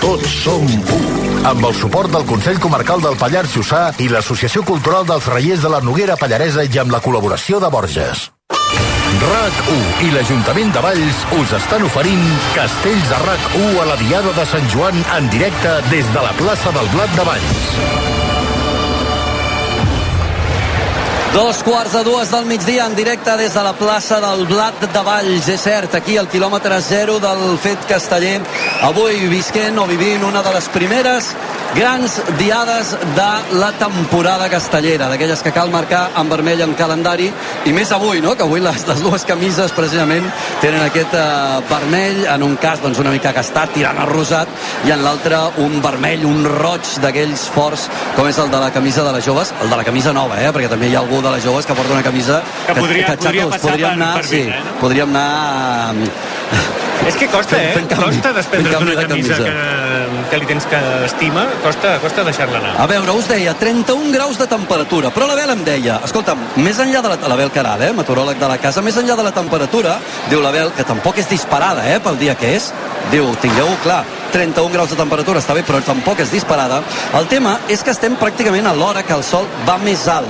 Tots som u. Amb el suport del Consell Comarcal del Pallars Jussà i l'Associació Cultural dels Reiers de la Noguera Pallaresa i amb la col·laboració de Borges. RAC1 i l'Ajuntament de Valls us estan oferint Castells de RAC1 a la Diada de Sant Joan en directe des de la plaça del Blat de Valls. Dos quarts de dues del migdia en directe des de la plaça del Blat de Valls. És cert, aquí al quilòmetre zero del fet casteller, avui visquent o vivint una de les primeres grans diades de la temporada castellera, d'aquelles que cal marcar en vermell en calendari, i més avui, no?, que avui les, les dues camises precisament tenen aquest eh, vermell, en un cas doncs una mica gastat, tirant al rosat, i en l'altre un vermell, un roig d'aquells forts, com és el de la camisa de les joves, el de la camisa nova, eh?, perquè també hi ha algú de les joves que porta una camisa Que podria- que, podria xatos, passar podríem per- anar, per sí, vint, eh, no? podríem anar eh, És que costa, Fent- eh? fent canvi, costa desprendre's fent d'una de camisa, camisa. que, que li tens que estima, costa, costa deixar-la anar. A veure, us deia, 31 graus de temperatura, però l'Abel em deia, escolta'm, més enllà de la... L'Abel Caral, eh, meteoròleg de la casa, més enllà de la temperatura, diu l'Abel, que tampoc és disparada, eh, pel dia que és, diu, tingueu clar, 31 graus de temperatura està bé, però tampoc és disparada. El tema és que estem pràcticament a l'hora que el sol va més alt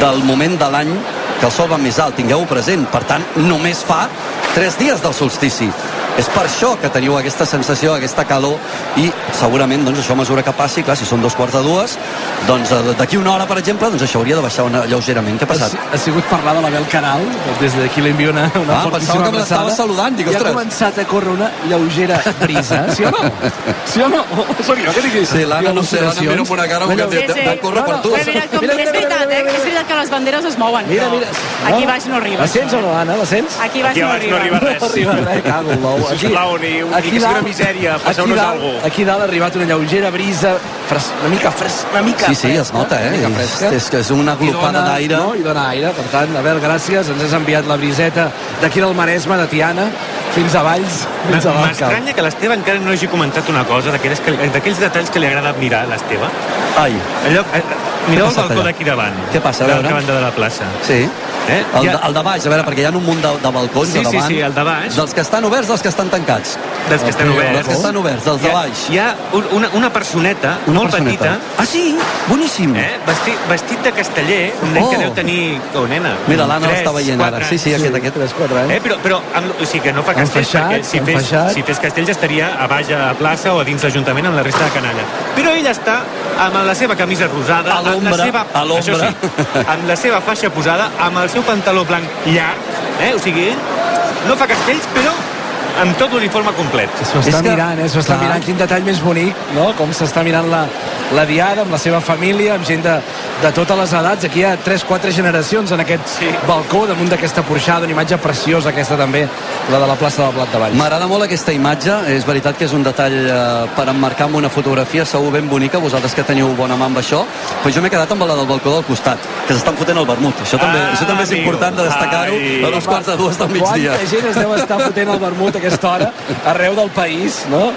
del moment de l'any que el sol va més alt, tingueu-ho present. Per tant, només fa 3 dies del solstici. És per això que teniu aquesta sensació, aquesta calor, i segurament doncs, això a mesura que passi, clar, si són dos quarts de dues, doncs eh, d'aquí una hora, per exemple, doncs això hauria de baixar una, lleugerament. Què ha passat? Ha, ha sigut parlar de l'Abel Canal, des d'aquí li envio una, una Ah, fortíssima pensava que me l'estava saludant, dic, I ha ostres. començat a córrer una lleugera brisa, sí o no? Sí o no? Soc jo que diguis. Sí, l'Anna, no sé, l'Anna mira amb una cara com que Sí, sí. córrer per tu. Mira, mira, com, Mira, és veritat, eh? És veritat que les banderes es mouen. Mira, mira. Aquí baix no arriba. La sents o no, Anna? La sents? Aquí baix Aquí no baix no arriba. arriba res. No arriba res, cago en l'ou. Aquí- Sisplau, ni, ni aquí que sigui dalt- una misèria, aquí passeu-nos alguna cosa. Aquí dalt ha arribat una lleugera brisa, fres, una mica fres, una mica Sí, sí, es fresca, nota, eh? Una És, fresca. és que és una glopada d'aire. No? I dona aire, per tant, Abel, gràcies. Ens has enviat la briseta d'aquí del Maresme, de Tiana, fins a Valls, fins a l'Alcalde. M'estranya que l'Esteve encara no hagi comentat una cosa d'aquells que- d'aquells detalls que li agrada admirar a l'Esteve. Ai, Allò, eh, mireu el balcó d'aquí davant. Què passa, a De veure? l'altra banda de la plaça. sí. Eh? El, de, el de baix, a veure, perquè hi ha un munt de, de balcons Sí, a sí, davant. sí, el de baix. Dels que estan oberts, dels que estan tancats. Dels que estan oberts. Dels que estan oberts, dels de ha- baix. Hi ha un- una, una personeta Una molt personeta. petita, Ah, sí? Boníssim. eh? vestit, vestit de casteller, un nen Oh. que deu tenir... Oh, nena, Mira, l'Anna l'està veient ara. Sí, sí, aquest, aquest. 3, 4 anys. Eh, però, però amb, o sigui que no fa castells, Enfaixat, perquè si fes, enfaixat. si fes castells estaria a baix a la plaça o a dins l'Ajuntament amb la resta de canalla. Però ell està amb la seva camisa rosada, A la l'ombra, seva, a l'ombra. sí, amb la seva faixa posada, amb el seu pantaló blanc llarg, eh? o sigui, no fa castells, però amb tot l'uniforme complet. S'ho està que- mirant, eh? S'ho està mirant. Quin detall més bonic, no? Com s'està mirant la, la diada amb la seva família, amb gent de, de totes les edats. Aquí hi ha 3-4 generacions en aquest Sí. balcó damunt d'aquesta porxada, una imatge preciosa aquesta també, la de la plaça del Blat de Valls. M'agrada molt aquesta imatge, és veritat que és un detall eh, per emmarcar amb una fotografia segur ben bonica, vosaltres que teniu bona mà amb això, però jo m'he quedat amb la del balcó del costat, que s'estan fotent el vermut. Això també, Ah, això també és amigo. important de destacar-ho a dos quarts de dues del migdia. Quanta gent es deu estar fotent el vermut a aquesta hora arreu del país, no?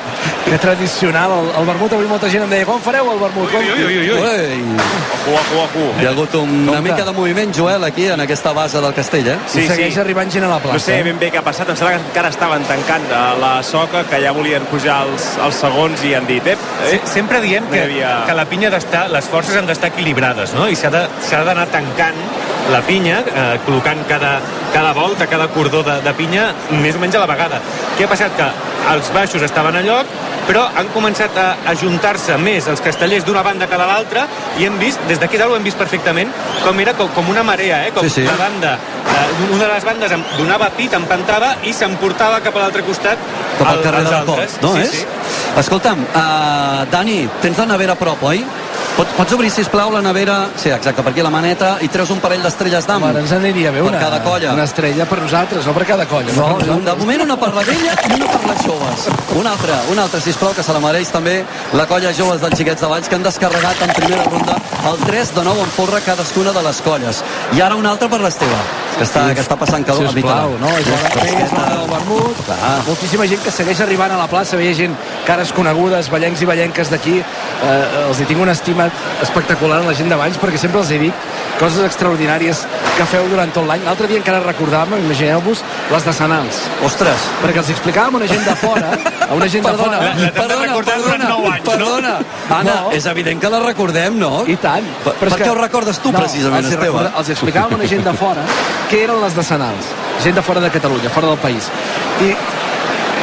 Que tradicional. El, el vermut, avui molta gent em deia, quan fareu el vermut? Ui, ui, ui, ui. Ui, Ojo, ojo, ojo. hi ha hagut una Compte. mica de moviment, Joel, aquí, en aquesta base del castell, eh? I segueix arribant gent a la plaça. No sé ben bé què ha passat, em sembla que encara estaven tancant a la soca, que ja volien pujar els, els segons i han dit, ep, Sí, eh, sempre diem No que, havia- que la pinya d'estar, les forces han d'estar equilibrades, no? I s'ha d'anar tancant la pinya, eh, col·locant cada, cada volta, cada cordó de, de pinya, més o menys a la vegada. Què ha passat? Que els baixos estaven a lloc, però han començat a ajuntar-se més els castellers d'una banda que de l'altra i hem vist, des d'aquí dalt ho hem vist perfectament, com era com, com una marea, eh? com Sí, sí. la banda, eh, una de les bandes em donava pit, empantava i s'emportava cap a l'altre costat Cap al carrer els de la Cort, altres. no sí, és? Sí. Escolta'm, uh, Dani, tens la nevera a prop, oi? Pots, pots obrir, sisplau, la nevera... Sí, exacte, per aquí la maneta i treus un parell d'estrelles d'am. Home, ens aniria bé Per una, cada colla. una estrella per nosaltres, no per cada colla. No, per un, de moment una per la vella i una per les joves. Una altra, una altra, sisplau, que se la mereix també la colla joves dels xiquets de Valls que han descarregat en primera ronda el 3 de 9 en folre cadascuna de les colles. I ara una altra per l'Esteve. Que està, que està passant calor. Sisplau, no? És l'hora del vermut. Clar. Moltíssima gent que segueix arribant a la plaça, veia gent, cares conegudes, ballencs i ballenques d'aquí. Eh, els hi tinc una estima espectacular a la gent de Valls, perquè sempre els hi dic coses extraordinàries que feu durant tot l'any. L'altre dia encara recordàvem, imagineu-vos, les de Sanals. Ostres, Perquè els explicàvem a una gent de fora, a una gent de Perdona, fora... La- la- durant nou anys, no? perdona. Anna, No. és evident que la recordem, no? I tant. Per, per què ho recordes tu, precisament, els Esteve? Els explicàvem a una gent de fora què eren les decenals. Gent de fora de Catalunya, fora del país. I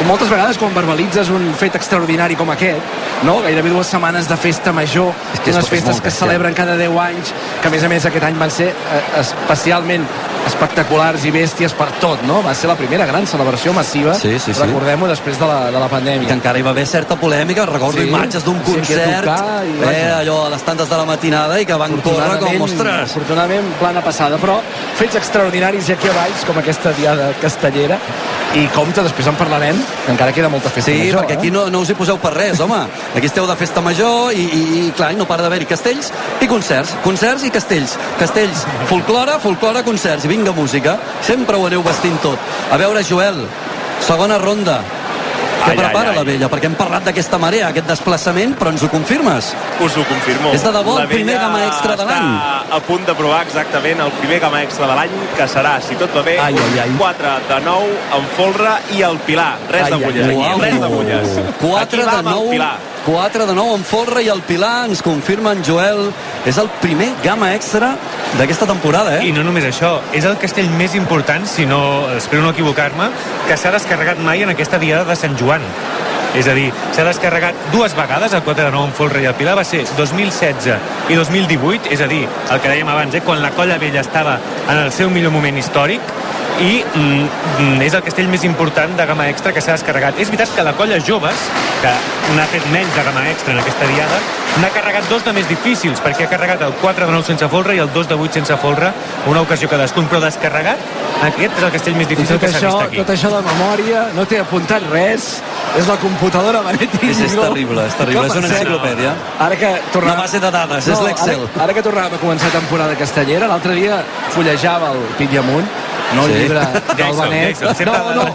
moltes vegades quan verbalitzes un fet extraordinari com aquest, no? gairebé dues setmanes de festa major, És que és- unes és festes molt que es celebren cada 10 anys, que a més a més aquest any van ser eh, especialment espectaculars i bèsties per tot, no? Va ser la primera gran celebració massiva, Sí, sí, sí. recordem-ho, després de la, de la I que pandèmia. encara hi va haver certa polèmica, recordo Sí, imatges d'un sí, aquí a concert, tocar i eh, allò a les tantes de la matinada i que van córrer com, ostres, afortunadament plana passada però fets extraordinaris i aquí a Valls com aquesta diada castellera i compte, després en parlarem que encara queda molta festa Sí, major perquè aquí eh? no, no us hi poseu per res, home. Aquí esteu de festa major i, i, i clar, no para d'haver-hi castells i concerts. Concerts i castells. Castells, folclore, folclore, concerts. I vinga, música. Sempre ho aneu vestint tot. A veure, Joel, segona ronda. Què Ai, prepara ai, ai. la vella? Perquè hem parlat d'aquesta marea, aquest desplaçament, però ens ho confirmes? Us ho confirmo. És de debò el primer gamma extra de l'any. a punt de provar exactament el primer gamma extra de l'any, que serà, si tot va bé, Ai, ai, ai. 4 de 9 amb folre i el Pilar. Res Ai, de ai, mulles, ai. aquí, res de mulles. 4 Aquí de va amb el 9 Pilar. 4 de 9 en folre i el Pilar ens confirma en Joel és el primer gamma extra d'aquesta temporada, eh? I no només això, és el castell més important, si no, espero no equivocar-me, que s'ha descarregat mai en aquesta diada de Sant Joan. És a dir, s'ha descarregat dues vegades el 4 de 9 en Folre i el Pilar, va ser 2016 i 2018, és a dir, el que dèiem abans, eh, quan la Colla Vella estava en el seu millor moment històric, i mm, és el castell més important de gamma extra que s'ha descarregat. És veritat que la colla joves, que n'ha fet menys de gamma extra en aquesta diada, n'ha carregat dos de més difícils, perquè ha carregat el 4 de 9 sense folre i el 2 de 8 sense folre, una ocasió cadascun, però descarregat, aquest és el castell més difícil tot que s'ha vist aquí. tot això de memòria, no t'he apuntat res, és la computadora Benet i És- és terrible, és terrible, Com és una enciclopèdia. Ara que tornàvem... Una base de dades, és l'Excel. Ara, ara que tornàvem a començar temporada castellera, l'altre dia fullejava el Pit i Amunt, no el Sí. llibre del Benet. No, no,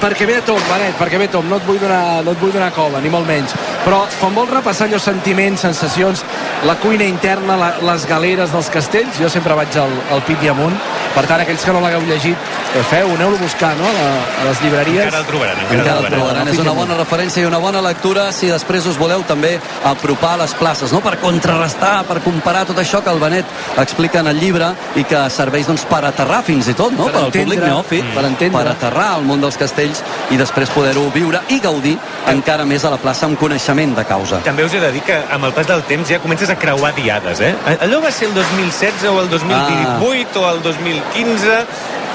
perquè ve a tom, Benet, perquè ve a tom, no et vull donar, no et vull donar cova, ni molt menys. Però quan vols repassar allò sentiments, sensacions, la cuina interna, la, les galeres dels castells, jo sempre vaig al, al Pit i Amunt. Per tant, aquells que no l'hagueu llegit, què feu? Aneu-lo a buscar, no?, a, a les llibreries. Encara el trobaran, encara, Encara el el trobaran. trobaran. És una bona referència i una bona lectura si després us voleu també apropar a les places, no? per contrarrestar, per comparar tot això que el Benet explica en el llibre i que serveix doncs, per aterrar fins i tot, no? Per per al públic neòfit, per entendre. per aterrar al món dels castells i després poder-ho viure i gaudir encara més a la plaça amb coneixement de causa. També us he de dir que amb el pas del temps ja comences a creuar diades, eh? Allò va ser el 2016 o el 2018 o el 2015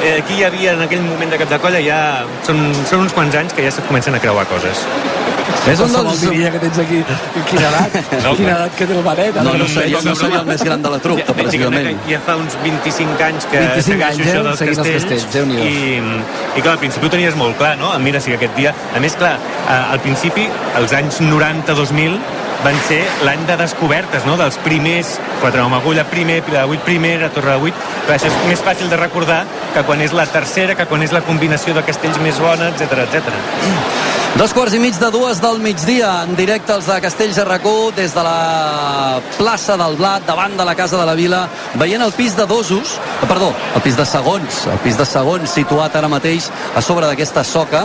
eh, aquí hi havia en aquell moment de cap de colla ja són, són uns quants anys que ja se comencen a creuar coses És un dels... diria que tens aquí. Quina edat? No, Quina edat que té el Benet? No, ara no sé, jo no seria el més gran de la trup, Ja, precisament. ja fa uns 25 anys que 25 segueixo anys, això eh? dels Seguint els castells, castells, Déu-n'hi-do. i, i clar, al principi ho tenies molt clar, no? Mira, sí que aquest dia... A més, clar, eh, al principi, als anys 90-2000, van ser l'any de descobertes, no?, dels primers, quatre home agulla primer, Pilar de 8 primer, a Torre de 8, però això és més fàcil de recordar que quan és la tercera, que quan és la combinació de castells més bona, etc etc. Dos quarts i mig de dues del migdia, en directe els de Castells de RAC1, des de la plaça del Blat, davant de la Casa de la Vila, veient el pis de dosos, eh, perdó, el pis de segons, el pis de segons situat ara mateix a sobre d'aquesta soca,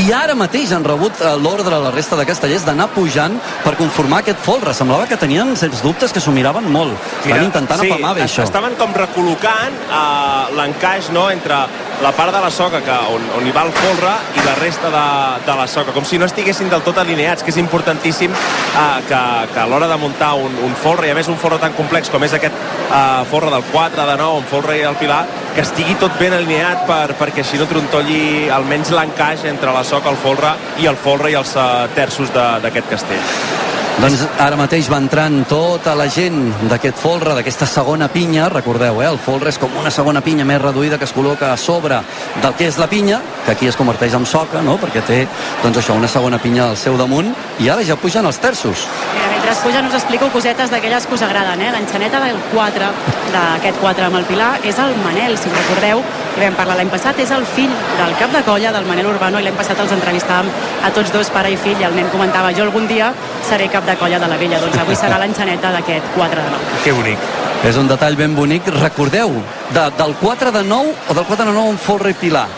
i ara mateix han rebut eh, l'ordre a la resta de castellers d'anar pujant per conformar aquest folre. Semblava que tenien certs dubtes que s'ho miraven molt. Estan intentant sí, apamar bé això. Estaven com recol·locant uh, l'encaix no, entre la part de la soca que, on, on hi va el folre i la resta de, de la soca, com si no estiguessin del tot alineats, que és importantíssim uh, que, que a l'hora de muntar un, un folre, i a més un folre tan complex com és aquest uh, folre del 4, de 9, amb folre i el pilar, que estigui tot ben alineat per, perquè així no trontolli almenys l'encaix entre la soca, el folre i el folre i els uh, terços d'aquest castell. Doncs ara mateix va entrant tota la gent d'aquest folre, d'aquesta segona pinya, recordeu, eh? el folre és com una segona pinya més reduïda que es col·loca a sobre del que és la pinya, que aquí es converteix en soca, no? perquè té doncs això, una segona pinya al seu damunt, i ara ja pugen els terços. Mira, mentre ja us explico cosetes d'aquelles que us agraden, eh? L'enxaneta del 4, d'aquest 4 amb el Pilar, és el Manel, si recordeu, vam parlar l'any passat, és el fill del cap de colla del Manel Urbano i l'any passat els entrevistàvem a tots dos, pare i fill, i el nen comentava, jo algun dia seré cap de colla de la vella, doncs avui serà l'enxaneta d'aquest 4 de 9. Que bonic. És un detall ben bonic. Recordeu, de, del 4 de 9 o del 4 de 9 amb folre i Pilar?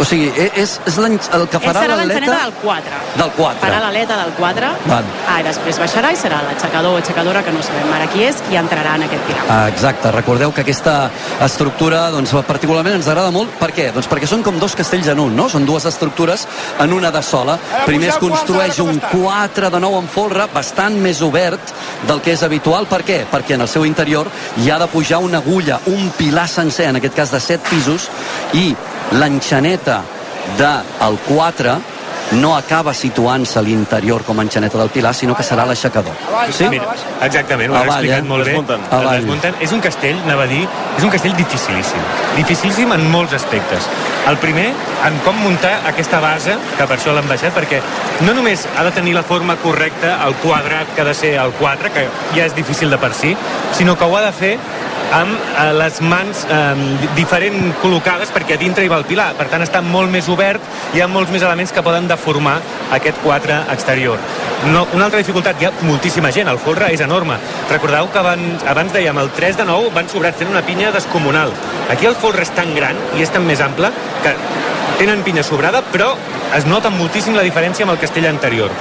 O sigui, e- és, és el que farà serà l'enxaneta l'atleta del 4. del 4. Farà l'aleta del 4. Val. Ah, i després baixarà i serà l'aixecador o aixecadora, que no sabem ara qui és, qui entrarà en aquest pilar. Ah, exacte, recordeu que aquesta estructura doncs, particularment ens agrada molt per què? Doncs perquè són com dos castells en un no? són dues estructures en una de sola primer es construeix un 4 de nou en folre bastant més obert del que és habitual, per què? perquè en el seu interior hi ha de pujar una agulla un pilar sencer, en aquest cas de 7 pisos i l'enxaneta del 4 no acaba situant-se a l'interior com a enxaneta del pilar, sinó que serà l'aixecador. Sí? Mira, exactament, ho has Avall, explicat eh? molt bé. Desmunten. Avall. desmunten. És un castell, anava a dir, és un castell dificilíssim. Dificilíssim en molts aspectes. El primer, en com muntar aquesta base, que per això l'han baixat, perquè no només ha de tenir la forma correcta, el quadrat que ha de ser el 4, que ja és difícil de per si, sinó que ho ha de fer amb eh, les mans eh, diferent col·locades perquè a dintre hi va el pilar. Per tant, està molt més obert, hi ha molts més elements que poden deformar aquest 4 exterior. No, una altra dificultat, hi ha moltíssima gent, el folre és enorme. Recordeu que abans, abans dèiem el 3 de 9 van sobrar fent una pinya descomunal. Aquí el folre és tan gran i és tan més ample que tenen pinya sobrada, però es nota moltíssim la diferència amb el castell anterior.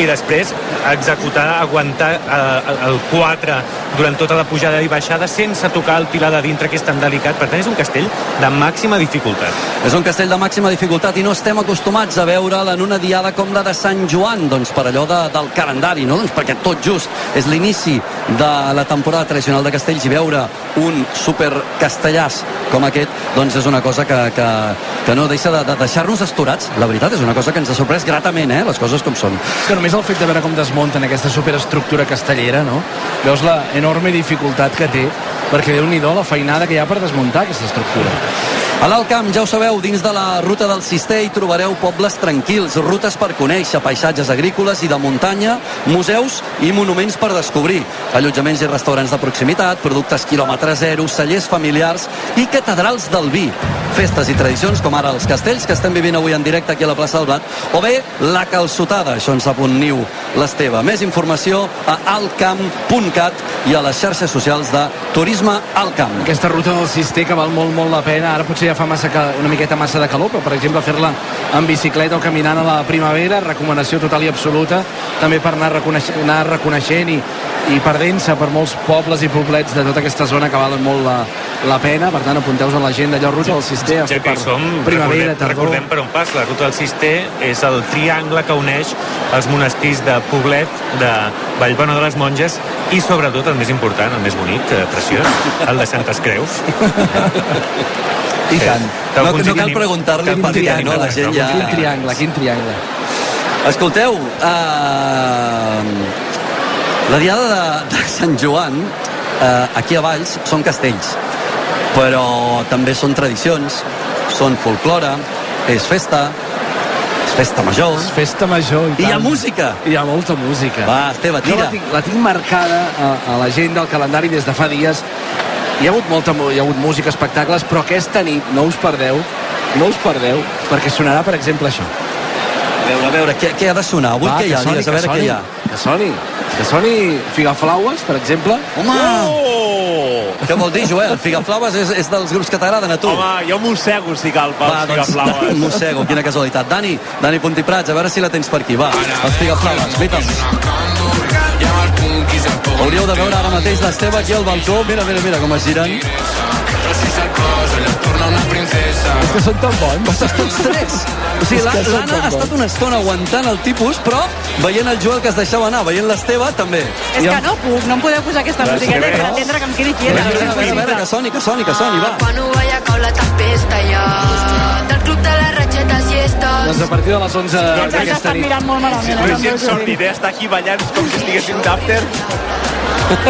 I després, executar, aguantar eh, el 4 durant tota la pujada i baixada sense tocar el pilar de dintre, que és tan delicat. Per tant, és un castell de màxima dificultat. És un castell de màxima dificultat i no estem acostumats a veure'l en una diada com la de Sant Joan, doncs per allò de, del calendari, no? Doncs perquè tot just és l'inici de la temporada tradicional de castells i veure un super castellàs com aquest, doncs és una cosa que, que, que no deixa de, de deixar-nos esturats. La veritat és una cosa que ens ha sorprès gratament, eh? Les coses com són. És que només el fet de veure com desmunten aquesta superestructura castellera, no? Veus la enorme dificultat que té, perquè déu nhi la feinada que hi ha per desmuntar aquesta estructura. A l'Alt Camp, ja ho sabeu, dins de la ruta del Cister hi trobareu pobles tranquils, rutes per conèixer, paisatges agrícoles i de muntanya, museus i monuments per descobrir, allotjaments i restaurants de proximitat, productes quilòmetre zero, cellers familiars i catedrals del vi. Festes i tradicions com ara els castells que estem vivint avui en directe aquí a la plaça del Blat, o bé la calçotada, això ens apunniu l'Esteve. Més informació a altcamp.cat i a les xarxes socials de Turisme Alt Camp. Aquesta ruta del Cister que val molt, molt la pena. Ara potser ja fa massa, una miqueta massa de calor, però per exemple fer-la en bicicleta o caminant a la primavera, recomanació total i absoluta, també per anar, reconeix anar reconeixent i, i perdent-se per molts pobles i poblets de tota aquesta zona que valen molt la, la pena. Per tant, apunteu-vos a l'agenda allò ruta del Cister, Ja que per hi som, primavera, recordem, tardor. recordem per on passa. La ruta del Cister és el triangle que uneix els monestirs de Poblet, de Vallbona de les Monges i sobretot el més important, el més bonic, eh, preciós, el de Santes Creus. I tant. Que No, no cal preguntar-li per què, no? La gent ja- Quin triangle, quin triangle. Escolteu, uh, la diada de, de Sant Joan, uh, aquí a Valls, són castells, però també són tradicions, són folklore, és festa, festa major, És festa major i i hi ha música. Hi ha molta música. Va, Esteve, Jo tira. la tinc, la tinc marcada a, a l'agenda, al calendari des de fa dies. Hi ha hagut molta hi ha hagut música, espectacles, però aquesta nit no us perdeu, no us perdeu, perquè sonarà, per exemple, això. A veure, a veure, què, què ha de sonar? Avui què hi ha? soni, Digues, a veure que què hi ha. Que soni, que soni Figaflaues, per exemple. Home! Oh! Què vol dir, Joel? Figaflaues és, és dels grups que t'agraden a tu. Home, jo mossego si cal pels Va, doncs, figaflaues. mossego, quina casualitat. Dani, Dani Puntiprats, a veure si la tens per aquí. Va, els Figaflaues, vita'ls. Hauríeu de veure ara mateix l'Esteve aquí al balcó. Mira, mira, mira com es giren. És que són tan bons. Ostres, tots tres. O sigui, És que l'Anna ha estat una estona aguantant el tipus, però veient el Joel que es deixava anar, veient l'Esteve, també. És que no puc, no em podeu posar aquesta musiqueta que per no. entendre que em quedi A quieta. veure, a no és veure, a veure, que soni, que soni, que soni, va. Quan ho veia cau la tempesta ja del club de les ratxetes i estos Doncs a partir de les 11 Ens has d'aquesta estat nit. mirant molt malament. No eh, és també gens us ho sort dic. estar aquí ballant com si estiguéssim d'after.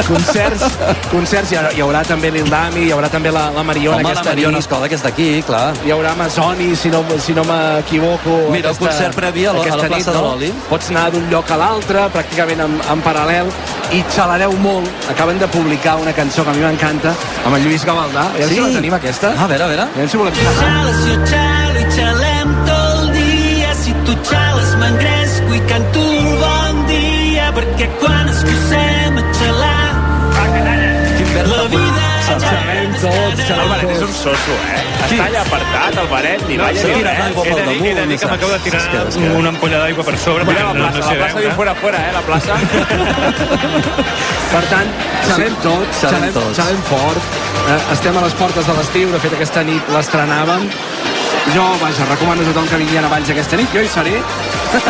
Concerts, concerts hi, haurà, hi haurà també l'Ildami, hi haurà també la, la Mariona Home, la aquesta Mariona nit. Escola, que és d'aquí, clar. Hi haurà Amazoni, si no, si no m'equivoco. Mira, el concert previ a la- a la aquesta plaça nit, de l'Oli. Pots anar d'un lloc a l'altre, pràcticament en, en paral·lel, i xalareu molt. Acaben de publicar una cançó que a mi m'encanta, amb el Lluís Gavaldà. A veure Sí? si la tenim, aquesta. Ah, a veure, a veure. A veure si volem xalar. Jo xalo i xalem tot el dia. Si tu xales, m'engresco i canto el bon dia. Perquè quan Xalem tots, El xalem Benet és un tots. soso, eh? Està allà apartat, el Benet, ni No, balla ni res. He pel de dir, he de dir que m'acabo de tirar una ampolla d'aigua per sobre. Mira la no- plaça, no la sé plaça veure. diu fora, fora, eh, la plaça. Per tant, xalem tots, tots. xalem fort. Eh, estem a les portes de l'estiu, de fet aquesta nit l'estrenàvem. Jo, vaja, recomano a tothom que vinguin a Valls aquesta nit. Jo hi seré.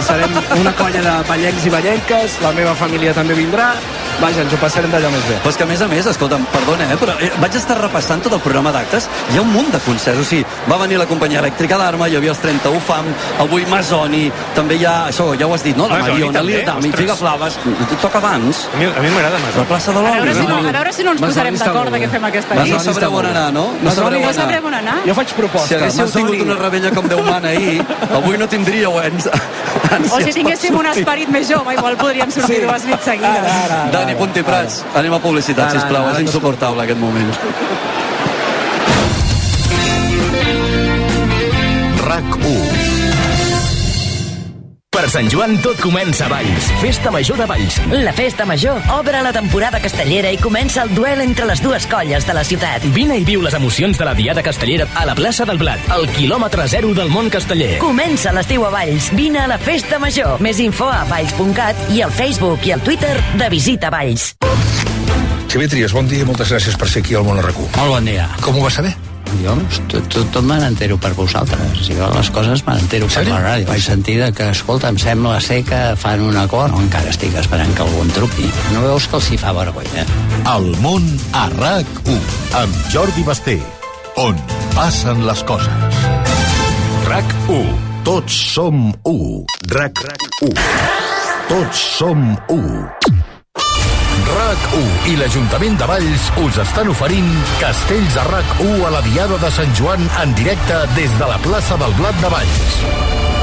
Serem una colla de ballencs i ballenques. La meva família també vindrà. Vaja, ens ho passarem d'allò més bé. Però és que a més a més, escolta'm, perdona, eh, però eh, vaig estar repassant tot el programa d'actes, hi ha un munt de concerts, o sigui, va venir la companyia elèctrica d'Arma, hi havia els 31 FAM, avui Masoni, també hi ha, això ja ho has dit, no? La Masoni Mariona, l'Irdami. Figaflaves, toca abans, A mi, a mi m'agrada més. la plaça de A veure, l'Oli. si no, no? a veure si no ens Masoni posarem d'acord de què fem aquesta Masoni nit. No sabreu on anar, no? No sabreu No sabrem on anar. Jo faig proposta. Si haguéssiu Masoni- tingut una rebella com Déu mana ahir, avui no tindríeu ans, O si tinguéssim un esperit més jove, igual podríem sortir Sí. dues nits seguides. Ara, ara, ara. Dani Puntí Prats, anem a publicitat, Ara, sisplau, ara, és ara, insuportable aquest moment. RAC 1. Per Sant Joan tot comença a Valls. Festa Major de Valls. La festa major obre la temporada castellera i comença el duel entre les dues colles de la ciutat. Vine i viu les emocions de la Diada Castellera a la plaça del Blat, al quilòmetre zero del món casteller. Comença l'estiu a Valls. Vine a la festa major. Més info a valls.cat i al Facebook i al Twitter de Visita Valls. Xavier Trias, bon dia i moltes gràcies per ser aquí al Món RAC1. Molt bon dia. Com ho vas saber? Jo tot, tot, me n'entero per vosaltres. Jo les coses me n'entero per la ràdio. Vaig sentir que, escolta, em sembla ser que fan un acord. No, encara estic esperant que algú em truqui. No veus que els hi fa vergonya? El món a RAC 1 amb Jordi Basté on passen les coses RAC 1 tots som 1 RAC 1 tots som 1 RAC1 i l'Ajuntament de Valls us estan oferint Castells a RAC1 a la Diada de Sant Joan en directe des de la plaça del Blat de Valls.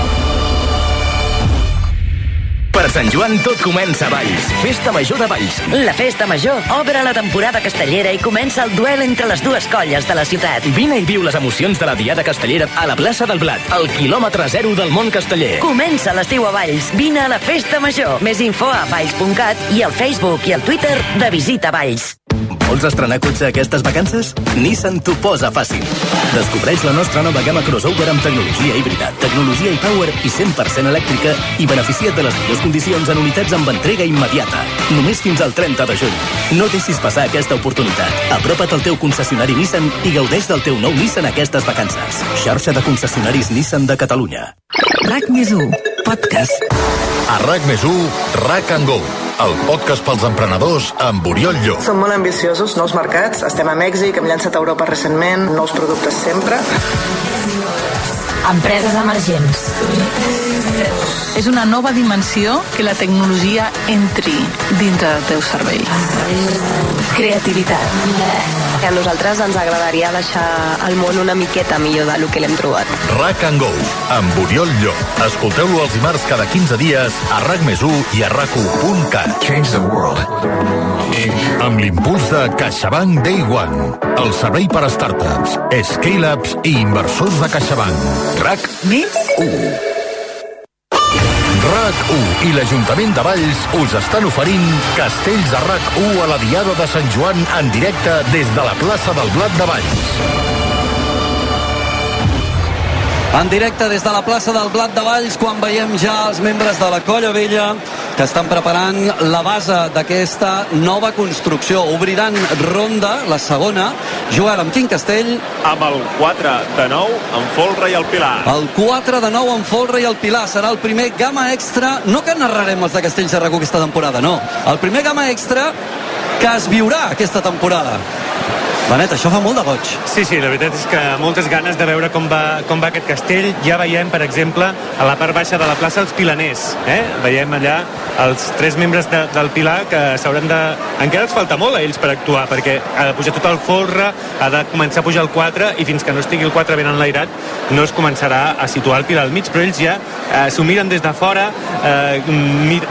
Per Sant Joan tot comença a Valls. Festa Major de Valls. La festa major obre la temporada castellera i comença el duel entre les dues colles de la ciutat. Vine i viu les emocions de la Diada Castellera a la plaça del Blat, al quilòmetre zero del món casteller. Comença l'estiu a Valls. Vine a la festa major. Més info a valls.cat i al Facebook i al Twitter de Visita Valls. Vols estrenar cotxe aquestes vacances? Nissan t'ho posa fàcil. Descobreix la nostra nova gamma crossover amb tecnologia híbrida, tecnologia e-power i 100% elèctrica i beneficia't de les millors condicions en unitats amb entrega immediata. Només fins al 30 de juny. No deixis passar aquesta oportunitat. Apropa't al teu concessionari Nissan i gaudeix del teu nou Nissan aquestes vacances. Xarxa de concessionaris Nissan de Catalunya. RAC més 1, podcast. A RAC més 1, RAC and Go, el podcast pels emprenedors amb Oriol Llop. Som molt ambiciosos, nous mercats, estem a Mèxic, hem llançat a Europa recentment, nous productes sempre. Empreses emergents. És una nova dimensió que la tecnologia entri dintre del teu cervell. Creativitat. A nosaltres ens agradaria deixar el món una miqueta millor del que l'hem trobat. RAC and Go, amb Oriol Llop. Escolteu-lo els dimarts cada 15 dies a RAC més 1 i a RAC1.cat. Change the world. Amb l'impuls de CaixaBank Day One, el servei per a startups, scale-ups i inversors de CaixaBank. RAC Més 1. RAC1 i l'Ajuntament de Valls us estan oferint Castells a RAC1 a la Diada de Sant Joan en directe des de la plaça del Blat de Valls. En directe des de la plaça del Blat de Valls, quan veiem ja els membres de la Colla Vella que estan preparant la base d'aquesta nova construcció. Obriran ronda, la segona. Joel, amb quin castell? Amb el 4 de 9, amb Folra i el Pilar. El 4 de 9 amb Folra i el Pilar serà el primer gamma extra, no que narrarem els de Castells de RAC1 aquesta temporada, no. El primer gamma extra que es viurà aquesta temporada. Benet, això fa molt de goig. Sí, sí, la veritat és que moltes ganes de veure com va, com va aquest castell. Ja veiem, per exemple, a la part baixa de la plaça els Pilaners. Eh? Veiem allà els tres membres de, del Pilar que s'hauran de... Encara els falta molt a ells per actuar, perquè ha de pujar tot el folre, ha de començar a pujar el 4, i fins que no estigui el 4 ben enlairat, no es començarà a situar el Pilar al mig, però ells ja eh, s'ho miren des de fora, eh, mir,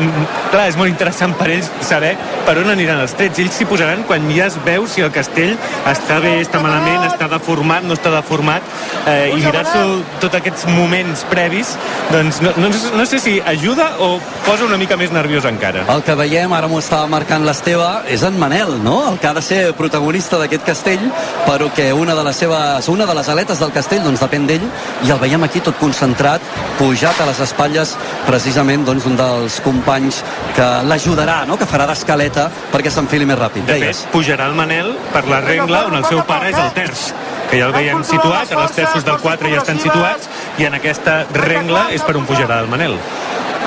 clar, és molt interessant per ells saber per on aniran els trets. Ells s'hi posaran quan ja es veu si el castell està bé, està malament, està deformat, no està deformat, eh, i mirar-s'ho tots aquests moments previs, doncs no, no, no sé si ajuda o posa una mica més nerviós encara. El que veiem, ara m'ho estava marcant l'Esteve, és en Manel, no? El que ha de ser protagonista d'aquest castell, però que una de les seves, una de les aletes del castell doncs depèn d'ell, i el veiem aquí tot concentrat, pujat a les espatlles precisament doncs d'un dels companys que l'ajudarà, no? que farà d'escaleta perquè s'enfili més ràpid. De fet, pujarà el Manel per la regla on el seu pare és el terç que ja el veiem situat, en els terços del 4 ja estan situats, i en aquesta regla és per on pujarà el Manel.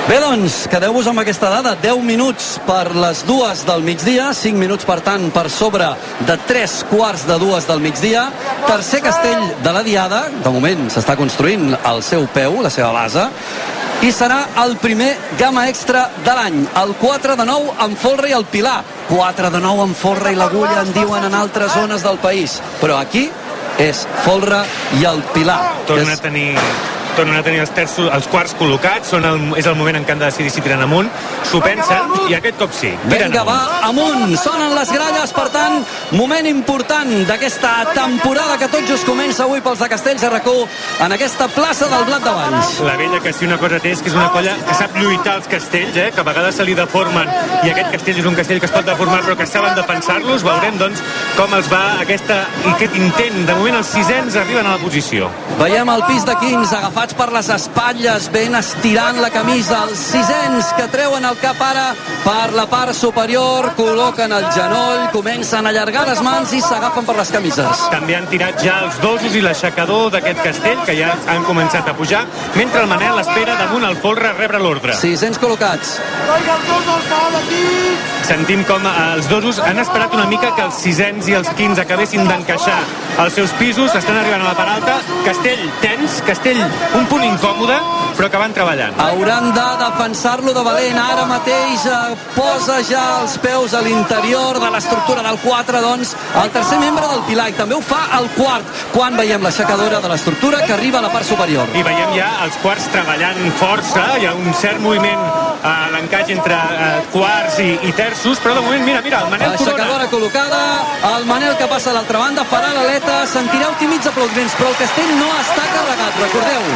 Bé, doncs, quedeu-vos amb aquesta dada. 10 minuts per les dues del migdia, 5 minuts, per tant, per sobre de 3 quarts de dues del migdia. Tercer castell de la Diada. De moment s'està construint al seu peu, la seva base. I serà el primer gamma extra de l'any. El 4 de 9 amb Folra i el Pilar. 4 de 9 amb Folra i l'Agulla en diuen en altres zones del país. Però aquí és Folra i el Pilar. Tornen a tenir tornen a tenir els, terços, els quarts col·locats, són el, és el moment en què han de decidir si tiren amunt, s'ho pensen i aquest cop sí. Vinga, va, amunt, sonen les gralles, per tant, moment important d'aquesta temporada que tot just comença avui pels de Castells de Racó en aquesta plaça del Blat de Valls. La vella que si una cosa té és que és una colla que sap lluitar els castells, eh? que a vegades se li deformen i aquest castell és un castell que es pot deformar però que saben defensar-los, veurem doncs com els va aquesta, aquest intent. De moment els sisens arriben a la posició. Veiem el pis de 15 agafat agafats per les espatlles, ben estirant la camisa, els sisens que treuen el cap ara per la part superior, col·loquen el genoll, comencen a allargar les mans i s'agafen per les camises. També han tirat ja els dosos i l'aixecador d'aquest castell, que ja han començat a pujar, mentre el Manel espera damunt el folre a rebre l'ordre. Sisens col·locats. Sentim com els dosos han esperat una mica que els sisens i els quins acabessin d'encaixar els seus pisos, estan arribant a la part alta, castell tens, castell un punt incòmode, però que van treballant. Hauran de defensar-lo de valent. Ara mateix eh, posa ja els peus a l'interior de l'estructura del 4, doncs, el tercer membre del Pilar. I també ho fa el quart, quan veiem l'aixecadora de l'estructura que arriba a la part superior. I veiem ja els quarts treballant força, hi ha un cert moviment a l'encaix entre eh, quarts i, i terços, però de moment, mira, mira, el Manel Aixecadora col·locada, el Manel que passa a l'altra banda, farà l'aleta, sentireu tímids aplaudiments, però el castell no està carregat, recordeu.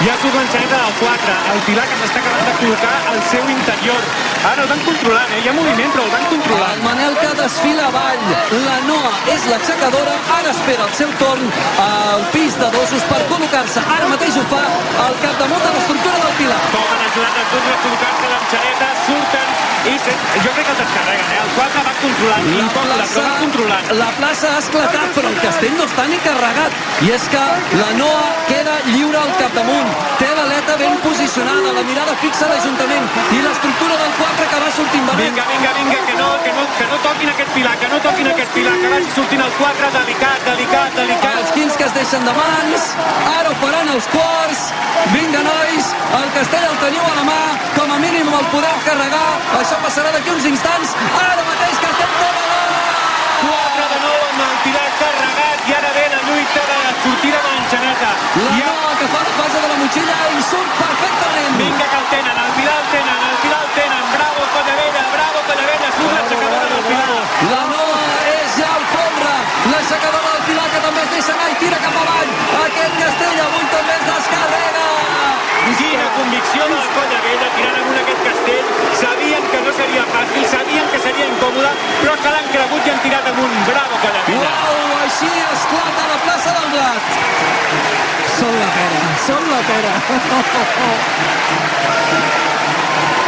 Ja surt l'enxaneta del 4, el Pilar que s'està acabant de col·locar al seu interior. Ara el van controlant, eh? Hi ha moviment, però el van controlant. El Manel que desfila avall. La Noa és l'aixecadora. Ara espera el seu torn al pis de dosos per col·locar-se. Ara mateix ho fa al capdamunt de l'estructura del Pilar. Com han ajudat els dos a col·locar-se l'enxaneta, surten se... jo crec que el descarreguen, eh? El 4 va controlant, la incòmode, plaça, va controlant. La plaça ha esclatat, però el castell no està ni carregat. I és que la Noa queda lliure al capdamunt. Té l'aleta ben posicionada, la mirada fixa a l'Ajuntament i l'estructura del 4 que va sortint benet. Vinga, vinga, vinga, que no, que, no, que no toquin aquest pilar, que no toquin aquest pilar, que vagi sortint el 4, delicat, delicat, delicat. Els quins que es deixen de mans, ara ho faran els quarts. Vinga, nois, el castell el teniu a la mà, com a mínim el podeu carregar. Això passarà d'aquí uns instants. Ara mateix castell de 4 de nou amb el pilar carregat i ara ve la lluita de la sortida de l'enxaneta. La ja... Noa que fa la fase de la motxilla i surt perfectament. Vinga que el tenen, el pilar el tenen, el pilar el tenen. Bravo, Collavella, bravo, Collavella, surt l'aixecadora del pilar. La al folre. L'aixecadora del pilar que també es deixa anar i tira cap avall. Aquest castell avui també es descarrega. Quina convicció de la colla vella tirant amunt aquest castell. Sabien que no seria fàcil, sabien que seria incòmode, però se l'han cregut i han tirat amunt. Bravo, colla vella. Uau, així esclata la plaça del Blat. Som la pera, som la pera.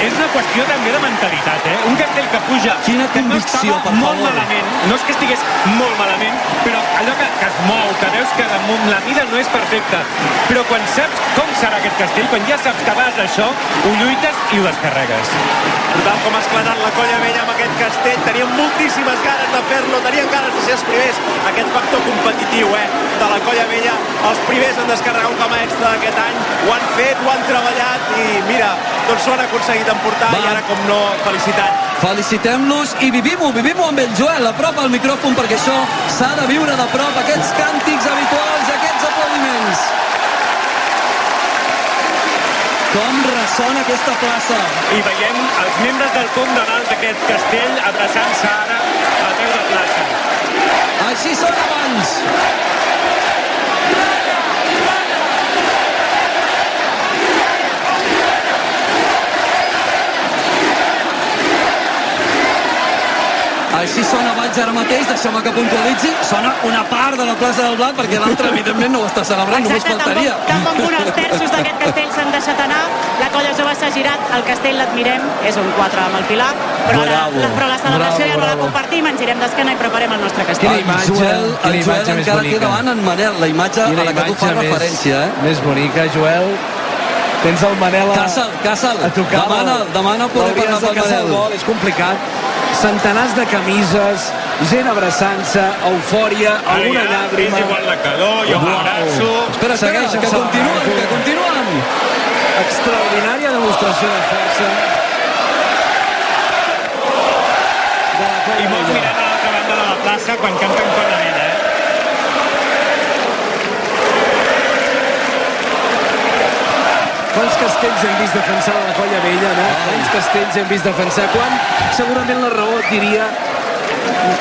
és una qüestió també de mentalitat, eh? Un castell que puja... Quina que no convicció, estava per molt favor. malament, no és que estigués molt malament, però allò que, que es mou, que veus que damunt la mida no és perfecta, però quan saps com serà aquest castell, quan ja saps que vas a això, ho lluites i ho descarregues. Brutal com ha esclatat la colla vella amb aquest castell. Tenien moltíssimes ganes de fer-lo, tenien ganes de ser els primers. Aquest factor competitiu, eh, de la colla vella els primers en descarregar un cama extra d'aquest any. Ho han fet, ho han treballat i mira, doncs s'ho han aconseguit emportar i ara, com no, felicitat. Felicitem-los i vivim-ho, vivim-ho amb el Joel, a prop al micròfon, perquè això s'ha de viure de prop, aquests càntics habituals aquests aplaudiments. Com ressona aquesta plaça. I veiem els membres del com de dalt d'aquest castell abraçant-se ara a peu de plaça. Així són abans. Així sona Valls ara mateix, deixeu-me que puntualitzi. Sona una part de la plaça del Blat, perquè l'altra, evidentment, no ho està celebrant, només faltaria. Tan bon punt els terços d'aquest castell s'han deixat anar. La colla jove s'ha girat, el castell l'admirem, és un 4 amb el Pilar, però, la, Bravo, la, però la celebració bravo, ja no la bravo. compartim, ens girem d'esquena i preparem el nostre castell. Quina imatge, Joel, quina el Joel imatge més encara té davant en Manel, la imatge Quina a la que tu fas més- referència, eh? Més bonica, Joel. Tens el Manel a... Casal, Casal, a tocar. demana, demana poder parlar caçar el Manel. gol, és complicat. Centenars de camises, gent abraçant-se, eufòria, alguna Ara ja llàgrima. És igual la calor, jo m'abraço. Espera, espera, Segueixen que continuen, que continuen. Extraordinària demostració de força. De la I molts mirant a l'altra banda de la plaça quan canten con la vella, eh? Quants castells hem vist defensar la colla vella, no? Quants castells hem vist defensar? Quan segurament la raó diria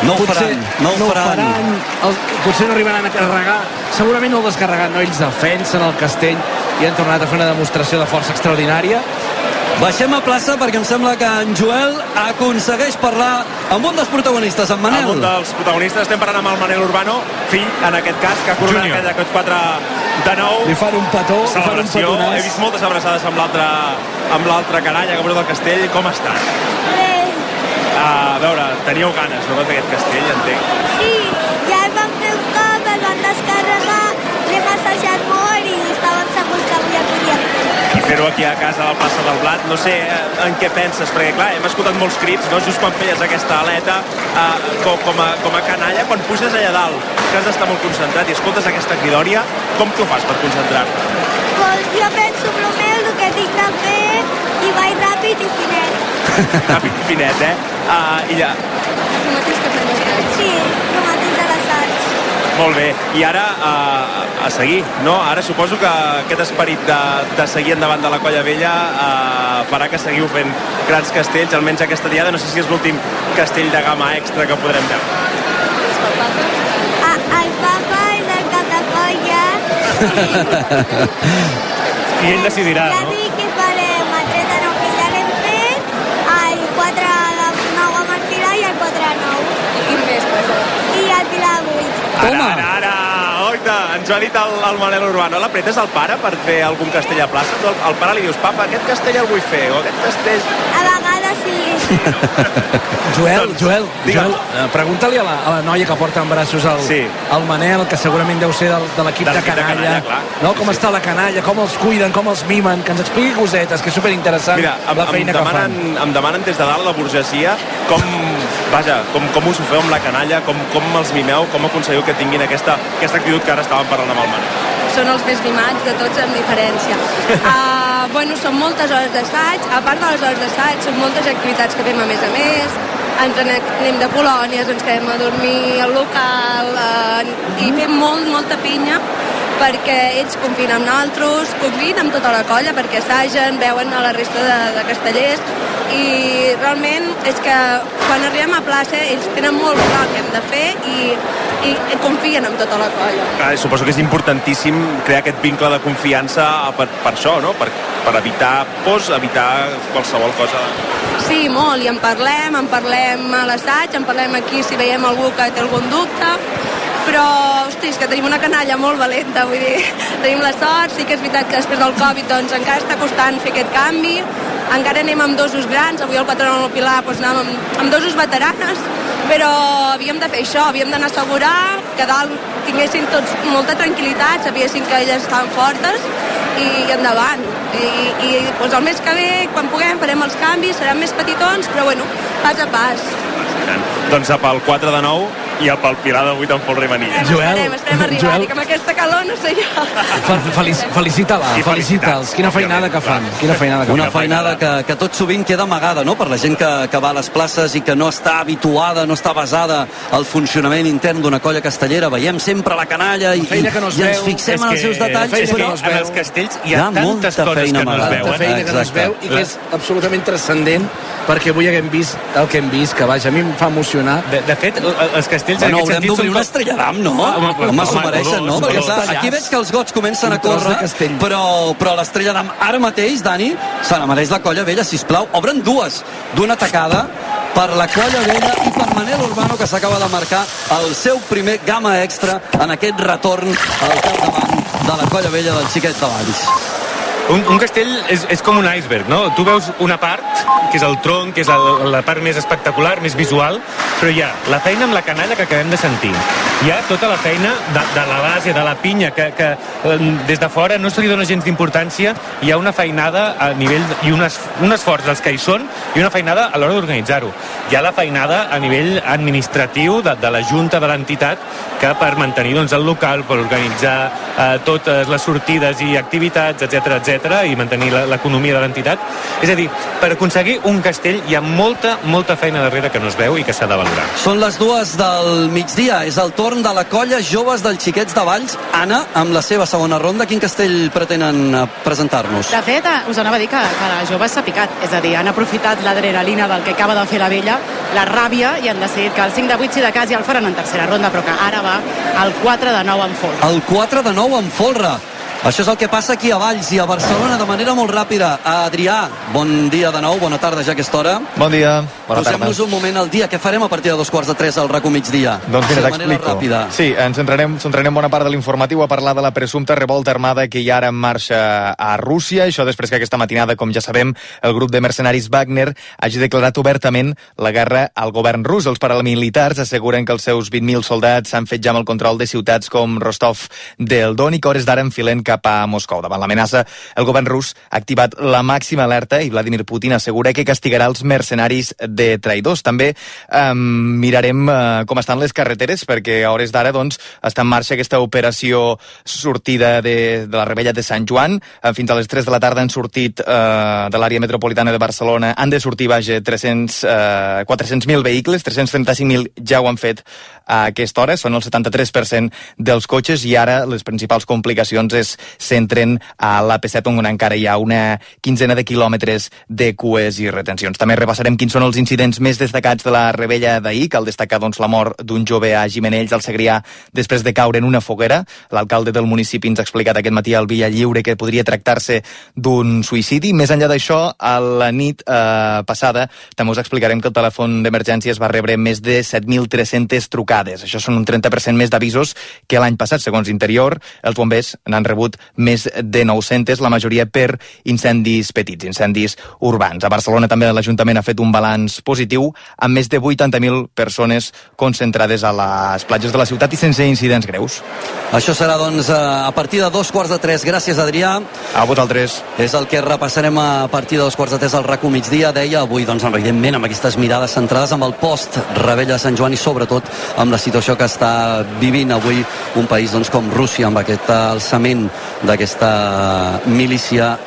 No ho potser faran, no ho no faran. faran el, potser no arribaran a carregar segurament no el descarregaran, no? ells defensen el castell i han tornat a fer una demostració de força extraordinària Baixem a plaça perquè em sembla que en Joel aconsegueix parlar amb un dels protagonistes, en Manel. Amb un dels protagonistes estem parlant amb el Manel Urbano, fill, en aquest cas, que ha coronat aquest 4 de 9. li fan un petó li fan un petonàs He vist moltes abraçades amb l'altra amb l'altra canalla que del castell. Com estàs? Bé, A veure, teníeu ganes, no, de fer aquest castell, entenc. sí, ja el vam fer un cop, el vam descarregar, l'hem assajat molt i estàvem segurs que avui el podíem fer. I fer-ho aquí a casa a la plaça del Blat, no sé eh, en què penses, perquè clar, hem escoltat molts crits, no? just quan feies aquesta aleta eh, com, com, a, com a canalla, quan puges allà dalt, que has d'estar molt concentrat i escoltes aquesta cridòria, com t'ho fas per concentrar-te? Pues jo penso en el meu, el que tinc de fer, i vaig ràpid i finet. Ràpid i finet, eh? Uh, I ja, El mateix que fem l'assaig. Sí, el mateix a l'assaig. Molt bé. I ara a, a seguir, no? Ara suposo que aquest esperit de, de seguir endavant de la colla vella uh, farà que seguiu fent grans castells, almenys aquesta diada. No sé si és l'últim castell de gamma extra que podrem veure. Ah, el papa és el cap de colla. I ell decidirà, no? dic que farem el 3 de 9 que ja l'hem fet, el 4 de 9 amb el Pilar i el 4 de 9. I quin més, I el Pilar 8. Ara, ara, ara! Oita, ens ho ha dit el, el Manel Urbano. L'apretes el pare per fer algun castell a plaça? Tu al, al pare li dius, papa, aquest castell el vull fer, o aquest castell... A vegades sí. Joel, Joel, digue'm. Joel eh, pregunta-li a, la, a la noia que porta en braços el, Sí. el Manel, que segurament deu ser del, de l'equip De de, l'equip de canalla, canalla, no? com Sí, està la canalla, com els cuiden, com els mimen, que ens expliqui cosetes, que és superinteressant Mira, em, la em, feina que fan. demanen, em demanen des de dalt la burgesia com, vaja, com, com us ho feu amb la canalla, com, com els mimeu, com aconseguiu que tinguin aquesta, aquesta actitud que ara estàvem parlant amb el Manel. són els més mimats de tots amb diferència. Uh, bueno, són moltes hores d'assaig, a part de les hores d'assaig, són moltes activitats que fem a més a més, ens en anem de colònies, ens quedem a dormir al local uh, i fem molt, molta pinya perquè ells confien en nosaltres, confien en tota la colla perquè assagen, veuen a la resta de, de castellers i realment és que quan arribem a plaça ells tenen molt clar el que hem de fer i, i confien en tota la colla. Clar, suposo que és importantíssim crear aquest vincle de confiança per, per això, no? Per, per evitar pors, evitar qualsevol cosa. Sí, molt, i en parlem, en parlem a l'assaig, en parlem aquí si veiem algú que té algun dubte, però, hosti, que tenim una canalla molt valenta, vull dir, tenim la sort, sí que és veritat que després del Covid doncs encara està costant fer aquest canvi, encara anem amb dosos grans, avui el patron del Pilar doncs anàvem amb, amb dosos veteranes, però havíem de fer això, havíem d'anar a assegurar que dalt tinguessin tots molta tranquil·litat, sabessin que elles estaven fortes i endavant. I, i doncs el mes que ve, quan puguem, farem els canvis, seran més petitons, però bueno, pas a pas. Doncs pel 4 de 9 i el pel Pilar de 8 en folre i manilla. Joel, Esperem, esperem arribar, Joel, que amb aquesta calor no sé jo. Fel- Felici, felicita-la, I felicita'ls. Quina feinada que fan. Quina feinada que Una fan. feinada que, que tot sovint queda amagada no? per la gent que, que va a les places i que no està habituada, no està basada al funcionament intern d'una colla castellera. Veiem sempre la canalla i, feina que no es i ens veu, fixem en els que- seus detalls. és que però en els castells hi ha tantes molta coses feina que no es veuen. Tanta feina que no es veu i que és absolutament transcendent perquè avui haguem vist el que hem vist, que vaja, a mi em fa emocionar. De, de fet, el- els castells Bueno, en aquest sentit són una estrella d'am, no? Home, Home, home, s'ho mereixen, no? Perquè clar, aquí veig que els gots comencen a córrer, però, però l'estrella d'am ara mateix, Dani, se la mereix la colla vella, sisplau. Obren dues d'una tacada per la colla vella i per Manel Urbano, que s'acaba de marcar el seu primer gamma extra en aquest retorn al capdavant de la colla vella del xiquet de Valls. Un, un castell és, és com un iceberg, no? Tu veus una part, que és el tronc, que és el, la part més espectacular, més visual, però hi ha la feina amb la canalla que acabem de sentir. Hi ha tota la feina de, de la base, de la pinya, que, que eh, des de fora no se li dona gens d'importància. Hi ha una feinada a nivell i un, es, un esforç dels que hi són i una feinada a l'hora d'organitzar-ho. Hi ha la feinada a nivell administratiu de, de la Junta de l'entitat que per mantenir doncs, el local, per organitzar eh, totes les sortides i activitats, etc etc i mantenir la- l'economia de l'entitat. És a dir, per aconseguir un castell hi ha molta, molta feina darrere que no es veu i que s'ha de valorar. Són les dues del migdia. És el torn de la colla Joves dels Xiquets de Valls. Anna, amb la seva segona ronda, quin castell pretenen eh, presentar-nos? De fet, eh, us anava a dir que, que la jove s'ha picat, és a dir, han aprofitat l'adrenalina del que acaba de fer la vella, la ràbia, i han decidit que el 5 de 8 si de cas ja el faran en tercera ronda, però que ara va el 4 de 9 en folre. El 4 de 9 en folre. Això és el que passa aquí a Valls i a Barcelona de manera molt ràpida. Adrià, bon dia de nou, bona tarda ja a aquesta hora. Bon dia, bona tarda. Posem-nos un moment al dia. Què farem a partir de dos quarts de tres al RACO migdia? Doncs mira, t'explico. ràpida. Sí, ens centrarem, centrarem bona part de l'informatiu a parlar de la presumpta revolta armada que hi ha ara en marxa a Rússia. Això després que aquesta matinada, com ja sabem, el grup de mercenaris Wagner hagi declarat obertament la guerra al govern rus. Els paramilitars asseguren que els seus 20.000 soldats s'han fet ja amb el control de ciutats com Rostov del Don i que hores d'ara enfilen cap a Moscou. Davant l'amenaça, el govern rus ha activat la màxima alerta i Vladimir Putin assegura que castigarà els mercenaris de traïdors. També eh, mirarem eh, com estan les carreteres perquè a hores d'ara doncs, està en marxa aquesta operació sortida de, de la rebella de Sant Joan. Eh, fins a les 3 de la tarda han sortit eh, de l'àrea metropolitana de Barcelona. Han de sortir, vaja, 300, eh, 400.000 vehicles, 335.000 ja ho han fet a aquesta hora, són el 73% dels cotxes i ara les principals complicacions es centren a l'AP7 on encara hi ha una quinzena de quilòmetres de cues i retencions. També repassarem quins són els incidents més destacats de la rebella d'ahir, cal destacar doncs, la mort d'un jove a Gimenells al Segrià després de caure en una foguera. L'alcalde del municipi ens ha explicat aquest matí al Villa Lliure que podria tractar-se d'un suïcidi. Més enllà d'això, a la nit eh, passada també us explicarem que el telèfon d'emergències va rebre més de 7.300 trucades. Això són un 30% més d'avisos que l'any passat, segons Interior. Els bombers n'han rebut més de 900, la majoria per incendis petits, incendis urbans. A Barcelona també l'Ajuntament ha fet un balanç positiu amb més de 80.000 persones concentrades a les platges de la ciutat i sense incidents greus. Això serà, doncs, a partir de dos quarts de tres. Gràcies, Adrià. A vosaltres. És el que repassarem a partir de dos quarts de tres al RACO migdia. Deia avui, doncs, evidentment, amb aquestes mirades centrades amb el post Rebella de Sant Joan i, sobretot, amb la situació que està vivint avui un país doncs, com Rússia, amb aquest alçament d'aquesta milícia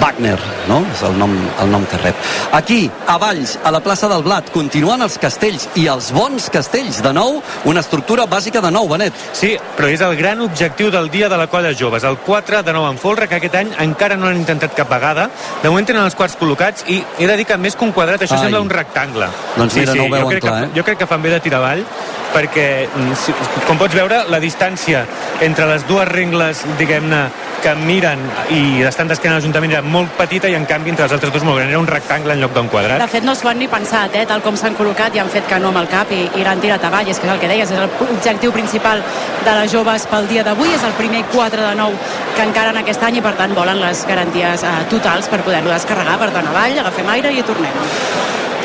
Wagner, no? És el nom, el nom que rep. Aquí, a Valls, a la plaça del Blat, continuen els castells i els bons castells. De nou, una estructura bàsica de nou, Benet. Sí, però és el gran objectiu del dia de la colla joves, el 4 de nou en folre, que aquest any encara no han intentat cap vegada. De moment tenen els quarts col·locats i he de dir que més que un quadrat, això Ai. sembla un rectangle. Doncs mira, no ho jo veuen crec, clar, que, eh? jo crec que fan bé de tirar avall perquè, mm, com pots veure, la distància entre les dues rengles, diguem-ne, que miren i estan d'esquena a l'Ajuntament era molt petita i en canvi entre els altres dos molt gran. Era un rectangle en lloc d'un quadrat. De fet, no s'ho han ni pensat, eh, tal com s'han col·locat i han fet que no amb el cap i, i l'han tirat avall. És que és el que deies, és l'objectiu principal de les joves pel dia d'avui. És el primer 4 de 9 que encara en aquest any i, per tant, volen les garanties eh, totals per poder-lo descarregar. Per tant, avall, agafem aire i tornem.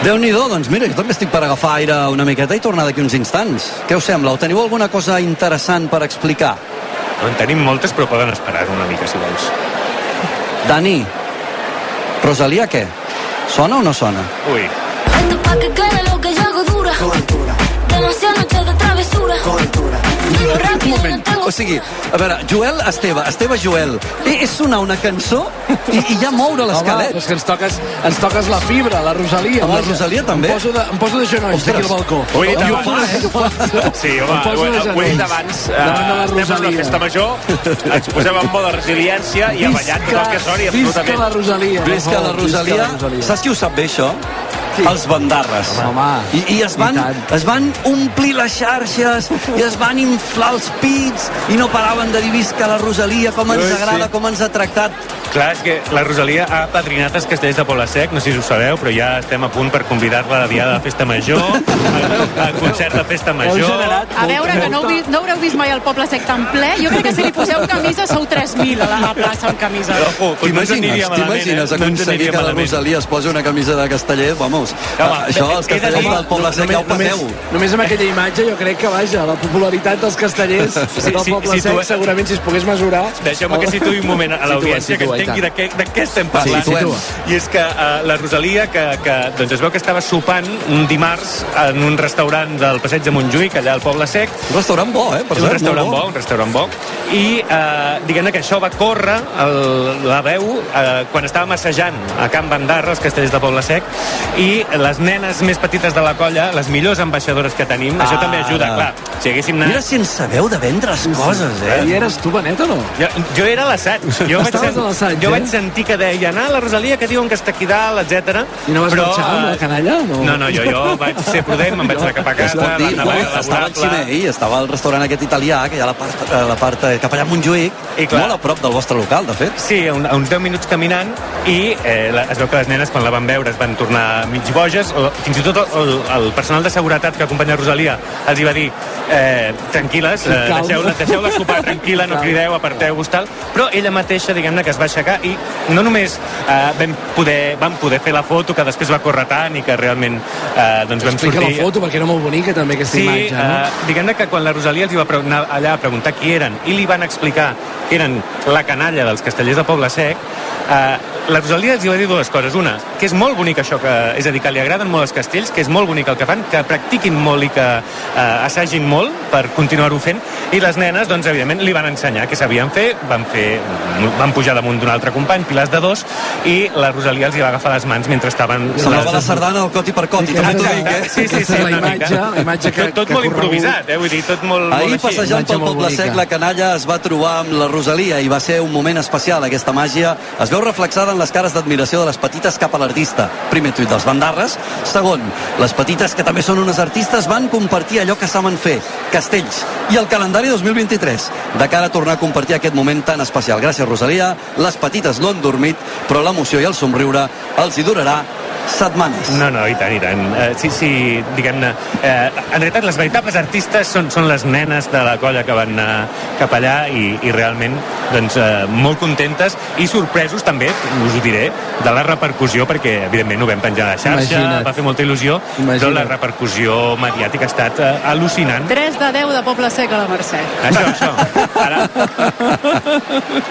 déu nhi doncs mira, jo també estic per agafar aire una miqueta i tornar d'aquí uns instants. Què us sembla? O teniu alguna cosa interessant per explicar? En tenim moltes, però poden esperar una mica, si vols. Dani, Rosalia què? Sona o no sona? Ui. Esto pa' que quede lo que yo hago dura. Demasiadas noches de trabajo. Un moment. O sigui, a veure, Joel Esteve, Esteve Joel, eh, és sonar una cançó i, i ja moure Home, l'esquelet. és que ens toques, ens toques la fibra, la Rosalia. Amb la. Rosalia també? Em poso de, em poso de genolls aquí al balcó. Ho he dit abans. eh? Sí, home, Em poso ho, he dit abans. Davant de la eh, estem a Rosalia. la festa major, ens posem en mode resiliència i a ballar tot el que soni, absolutament. Visca la Rosalia. Visca la Rosalia. Saps qui ho sap bé, això? Els bandarres. Home, I, i, es, van, i es van omplir les xarxes i es van inflar els pits i no paraven de dir visca la Rosalia, com ens Sí, agrada, sí. com ens ha tractat. Clar, és que la Rosalia ha padrinat els castells de Poble Sec, no sé si ho sabeu, però ja estem a punt per convidar-la a la diada de Festa Major, al, concert de Festa Major. A veure, que no, vist, no haureu vist mai el Poble Sec tan ple. Jo crec que si li poseu camisa sou 3.000 a la, a la plaça amb camisa. Ojo, doncs no T'imagines, t'imagines eh? Aconseguir que la. Rosalia es posi una camisa de casteller? Vamos, Home, això els castellers dir- del Poble Sec ja ho només, pateu. només amb aquella imatge jo crec que, vaja, la popularitat dels castellers Sí, del Poble sí, tu- Sec, segurament si es pogués mesurar... Deixeu-me que situï un moment a l'audiència, que Entengui de què, de què estem parlant. Sí. I és que uh, la Rosalia, que, que doncs es veu que estava sopant un dimarts en un restaurant del Passeig de Montjuïc, allà al Poble Sec. Un restaurant bo, eh? Per un cert, restaurant molt bo, un restaurant bo. I uh, diguem-ne que això va córrer el, la veu uh, quan estava massejant a Can Bandarra, els castellers de Poble Sec, i les nenes més petites de la colla, les millors ambaixadores que tenim, això Ah, també ajuda, ara. clar. Si haguéssim anat... Mira si en sabeu de vendre les coses, eh? I eres tu, Benet, o no? Jo, jo era l'assaig. Jo, vaig, Estaves sen- a l'assaig, jo eh? vaig sentir que deia anar a la Rosalia, que diuen que està aquí dalt, etc. I no vas però, marxar amb la eh, canalla? No, No, no, jo, jo vaig ser prudent, me'n vaig anar cap a Es casa, pot dir, no? Estava al. Ximei, estava al restaurant aquest italià, que hi ha la part, a la part eh, cap allà a Montjuïc, I clar. molt a prop del vostre local, de fet. Sí, a, un, a uns 10 minuts caminant i eh, la, es veu que les nenes quan la van veure es van tornar mig boges o, fins i tot el, el personal de seguretat que acompanya Rosalia els hi va dir eh, tranquil·les, eh, deixeu-la deixeu sopar tranquil·la, no crideu, aparteu-vos tal, però ella mateixa diguem-ne que es va aixecar i no només eh, vam, poder, vam poder fer la foto que després va córrer tant i que realment eh, doncs vam Explica sortir la foto, perquè era molt bonica també aquesta Sí, imatge, no? eh, diguem-ne que quan la Rosalia els hi va anar allà a preguntar qui eren i li van explicar que eren la canalla dels castellers de Poble Sec, eh, la Rosalia els hi va dir dues coses. Una, que és molt bonic això, que, és a dir, que li agraden molt els castells, que és molt bonic el que fan, que practiquin molt i que eh, assagin molt per continuar-ho fent, i les nenes, doncs, evidentment, li van ensenyar què sabien fer, van fer, van pujar damunt d'un altre company, pilars de dos, i la Rosalia els hi va agafar les mans mentre estaven... Semblava la sardana del coti per coti, també t'ho dic, eh? Sí, sí, sí, la imatge, la imatge que- tot, tot que molt corregut. improvisat, eh? Vull dir, tot molt, Ahir, molt així. passejant pel Poble. Sec, la canalla es va trobar amb la Rosalia i va ser un moment especial, aquesta màgia. Es veu reflexada en les cares d'admiració de les petites cap a l'artista. Primer tuit dels bandarres. Segon, les petites, que també són unes artistes, van compartir allò que saben fer, castells, i el calendari 2023, de cara a tornar a compartir aquest moment tan especial. Gràcies, Rosalia. Les petites no han dormit, però l'emoció i el somriure els hi durarà setmanes. No, no, i tant, i tant. Uh, sí, sí, diguem-ne... Uh, en realitat, les veritables artistes són, són les nenes de la colla que van anar cap allà i, i realment, doncs, uh, molt contentes i sorpresos també, us ho diré, de la repercussió, perquè, evidentment, ho vam penjar a la xarxa, Imagina't. va fer molta il·lusió, Imagina't. però la repercussió mediàtica ha estat uh, al·lucinant. 3 de 10 de Poble Sec a la Mercè. Això, això. Ara,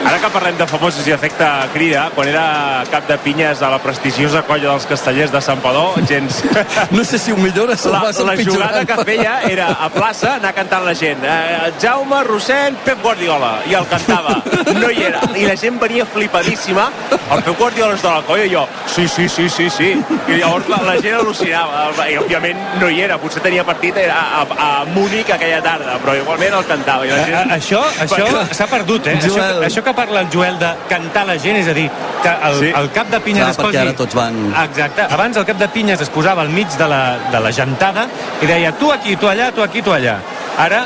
ara que parlem de famosos i efecte crida, quan era cap de pinyes a la prestigiosa colla dels castellers de Sant Padó, gens... No sé si ho millores o La, vas la jugada que feia era a plaça anar cantant la gent. Eh, Jaume, Rossent, Pep Guardiola. I el cantava, no hi era. I la gent venia flipadíssima. El Pep Guardiola és de la colla i jo sí, sí, sí, sí, sí. I llavors la, la gent al·lucinava. I òbviament no hi era, potser tenia partit era a, a, a Múnich aquella tarda però igualment el cantava. I la gent... eh, Això, això s'ha perdut, eh? Això, Joel. això que parla el Joel de cantar la gent, és a dir, que el, Sí. el cap de es posi... perquè ara tots van- Exacte. Abans el cap de pinyes es posava al mig de la, de la gentada i deia tu aquí, tu allà, tu aquí, tu allà. Ara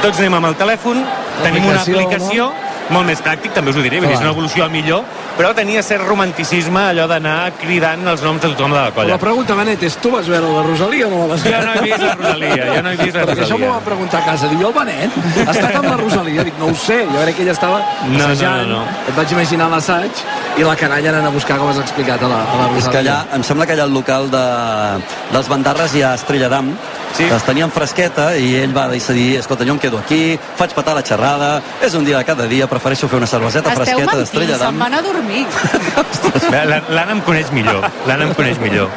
tots anem amb el telèfon, tenim una Aplicació, aplicació, molt més pràctic, també us ho diré, vull dir, és una evolució al millor, però tenia cert romanticisme allò d'anar cridant els noms de tothom de la colla. La pregunta, Benet, és tu vas veure la Rosalia o no la vas Jo veure? no he vist la Rosalia, jo no he vist la Perquè això m'ho Rosalia. van preguntar a casa. Diu, el Benet? Ha estat amb la Rosalia? Dic, no ho sé. Jo crec que ella estava no, assajant. no, no. Et vaig imaginar l'assaig i la canalla anant a buscar, com has explicat, a la, a la Rosalia. És que allà, em sembla que allà al local de, dels Bandarres hi ha Estrella d'Am, Sí. que es tenien fresqueta i ell va decidir, escolta, jo em quedo aquí, faig patar la xerrada, és un dia de cada dia, prefereixo fer una cerveseta Esteu fresqueta mentint, d'Estrella se'n d'Am. van a dormir. La- L'Anna em coneix millor, l'Anna em coneix millor.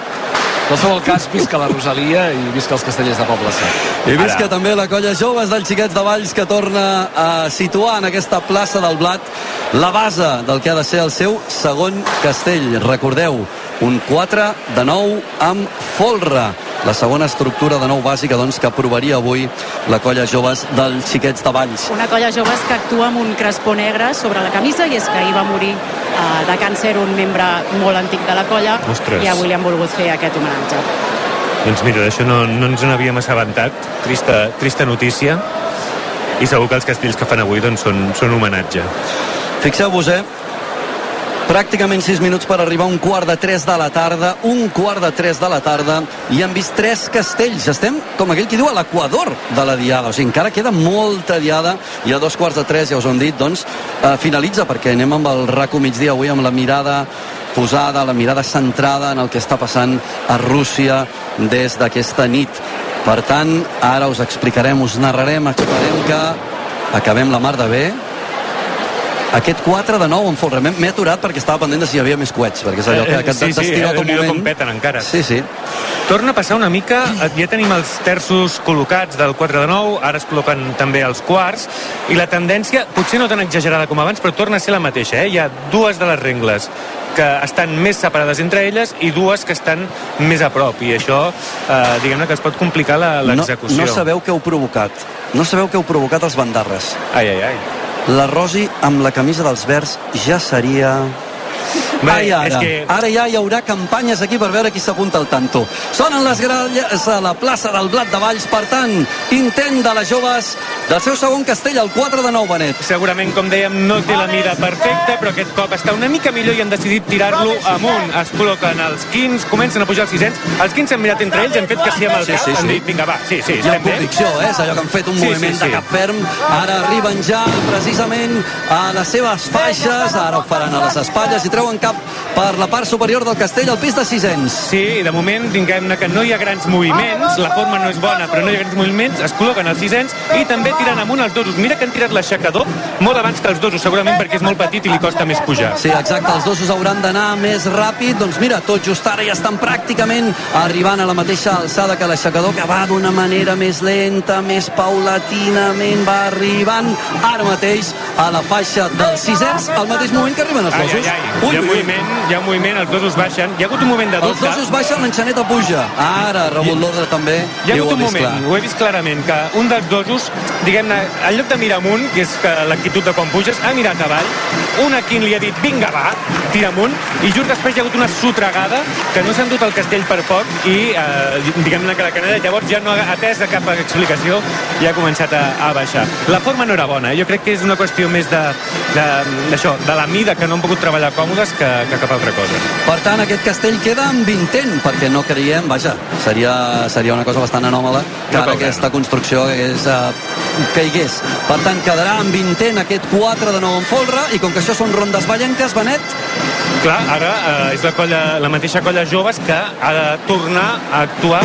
qualsevol cas, visca la Rosalia i visca els castellers de Poble Sec. I visca també la colla joves dels xiquets de Valls que torna a situar en aquesta plaça del Blat la base del que ha de ser el seu segon castell. Recordeu, un 4 de 9 amb folre la segona estructura de nou bàsica doncs, que aprovaria avui la colla joves dels xiquets de Valls. Una colla joves que actua amb un crespó negre sobre la camisa i és que ahir va morir eh, de càncer un membre molt antic de la colla Ostres. i avui li han volgut fer aquest homenatge. Doncs mira, d'això no, no ens n'havíem assabentat. Trista, trista notícia. I segur que els castells que fan avui doncs, són, són homenatge. Fixeu-vos, eh? Pràcticament 6 minuts per arribar a un quart de 3 de la tarda, un quart de 3 de la tarda, i han vist tres castells. Estem, com aquell qui diu, a l'equador de la diada. O sigui, encara queda molta diada, i a dos quarts de 3, ja us ho hem dit, doncs, eh, finalitza, perquè anem amb el RACO migdia avui amb la mirada posada, la mirada centrada en el que està passant a Rússia des d'aquesta nit. Per tant, ara us explicarem, us narrarem, esperem que acabem la mar de bé, aquest 4 de 9 en folre. M'he m'he aturat perquè estava pendent de si hi havia més coets, perquè és allò que, que Eh, sí, sí, t'estira eh, tot Déu-n'hi-do moment. com peten encara. Sí, sí. Torna a passar una mica, eh, ja tenim els terços col·locats del 4 de 9, ara es col·loquen també els quarts, i la tendència, potser no tan exagerada com abans, però torna a ser la mateixa. Eh? Hi ha dues de les rengles que estan més separades entre elles i dues que estan més a prop, i això, eh, diguem-ne que es pot complicar la- No, l'execució. no sabeu què heu provocat. No sabeu què heu provocat els bandarres. Ai, ai, ai. La Rosi amb la camisa dels verds ja seria... Bé, Ai, ara. és que- ara ja hi haurà campanyes aquí per veure qui s'apunta al tanto. Sonen les gralles a la plaça del Blat de Valls, per tant, intent de les joves del seu segon castell, el 4 de 9, Benet. Segurament, com dèiem, no té la mira perfecta, però aquest cop està una mica millor i han decidit tirar-lo amunt. Es col·loquen els 15, comencen a pujar els 600. Els 15 s'han mirat entre ells, han fet que sí amb el Sí, cap, sí, sí. han dit, vinga, va, sí, sí, estem bé. convicció, eh? És allò que han fet un Sí, moviment sí, sí. de cap ferm. Ara arriben ja precisament a les seves faixes, ara ho faran a les espatlles i treuen cap per la part superior del castell al pis de 600. Sí, i de moment, diguem-ne que no hi ha grans moviments, la forma no és bona, però no hi ha grans moviments, es col·loquen els 600 i també tiren amunt els dosos. Mira que han tirat l'aixecador molt abans que els dosos, segurament perquè és molt petit i li costa més pujar. Sí, exacte, els dosos hauran d'anar més ràpid. Doncs mira, tot just ara ja estan pràcticament arribant a la mateixa alçada que l'aixecador, que va d'una manera més lenta, més paulatinament, va arribant ara mateix a la faixa dels 600, al mateix moment que arriben els Ai, dosos. ai, ai. Hi ha moviment, hi ha moviment, els dosos baixen. Hi ha hagut un moment de Els dubte. dosos baixen, l'enxaneta puja. Ara, rebut l'ordre també. Hi ha hagut un moment, clar. ho he vist clarament, que un dels dosos, diguem-ne, en lloc de mirar amunt, que és l'actitud de quan puges, ha mirat avall, un a quin li ha dit, vinga, va, tira amunt, i just després hi ha hagut una sotregada que no s'ha endut el castell per poc i, eh, diguem-ne que la canalla llavors ja no ha atès de cap explicació i ha començat a, a baixar. La forma no era bona, eh? jo crec que és una qüestió més de, de, de la mida que no han pogut treballar còmodes que, que cap altra cosa. Per tant, aquest castell queda amb intent, perquè no creiem, vaja, seria, seria una cosa bastant anòmala que No ara aquesta construcció és, uh, caigués. Per tant, quedarà amb intent aquest 4 de nou en folre, i com que això són rondes ballenques, Benet, Clar, ara eh, és la, colla, la mateixa colla joves que ha de tornar a actuar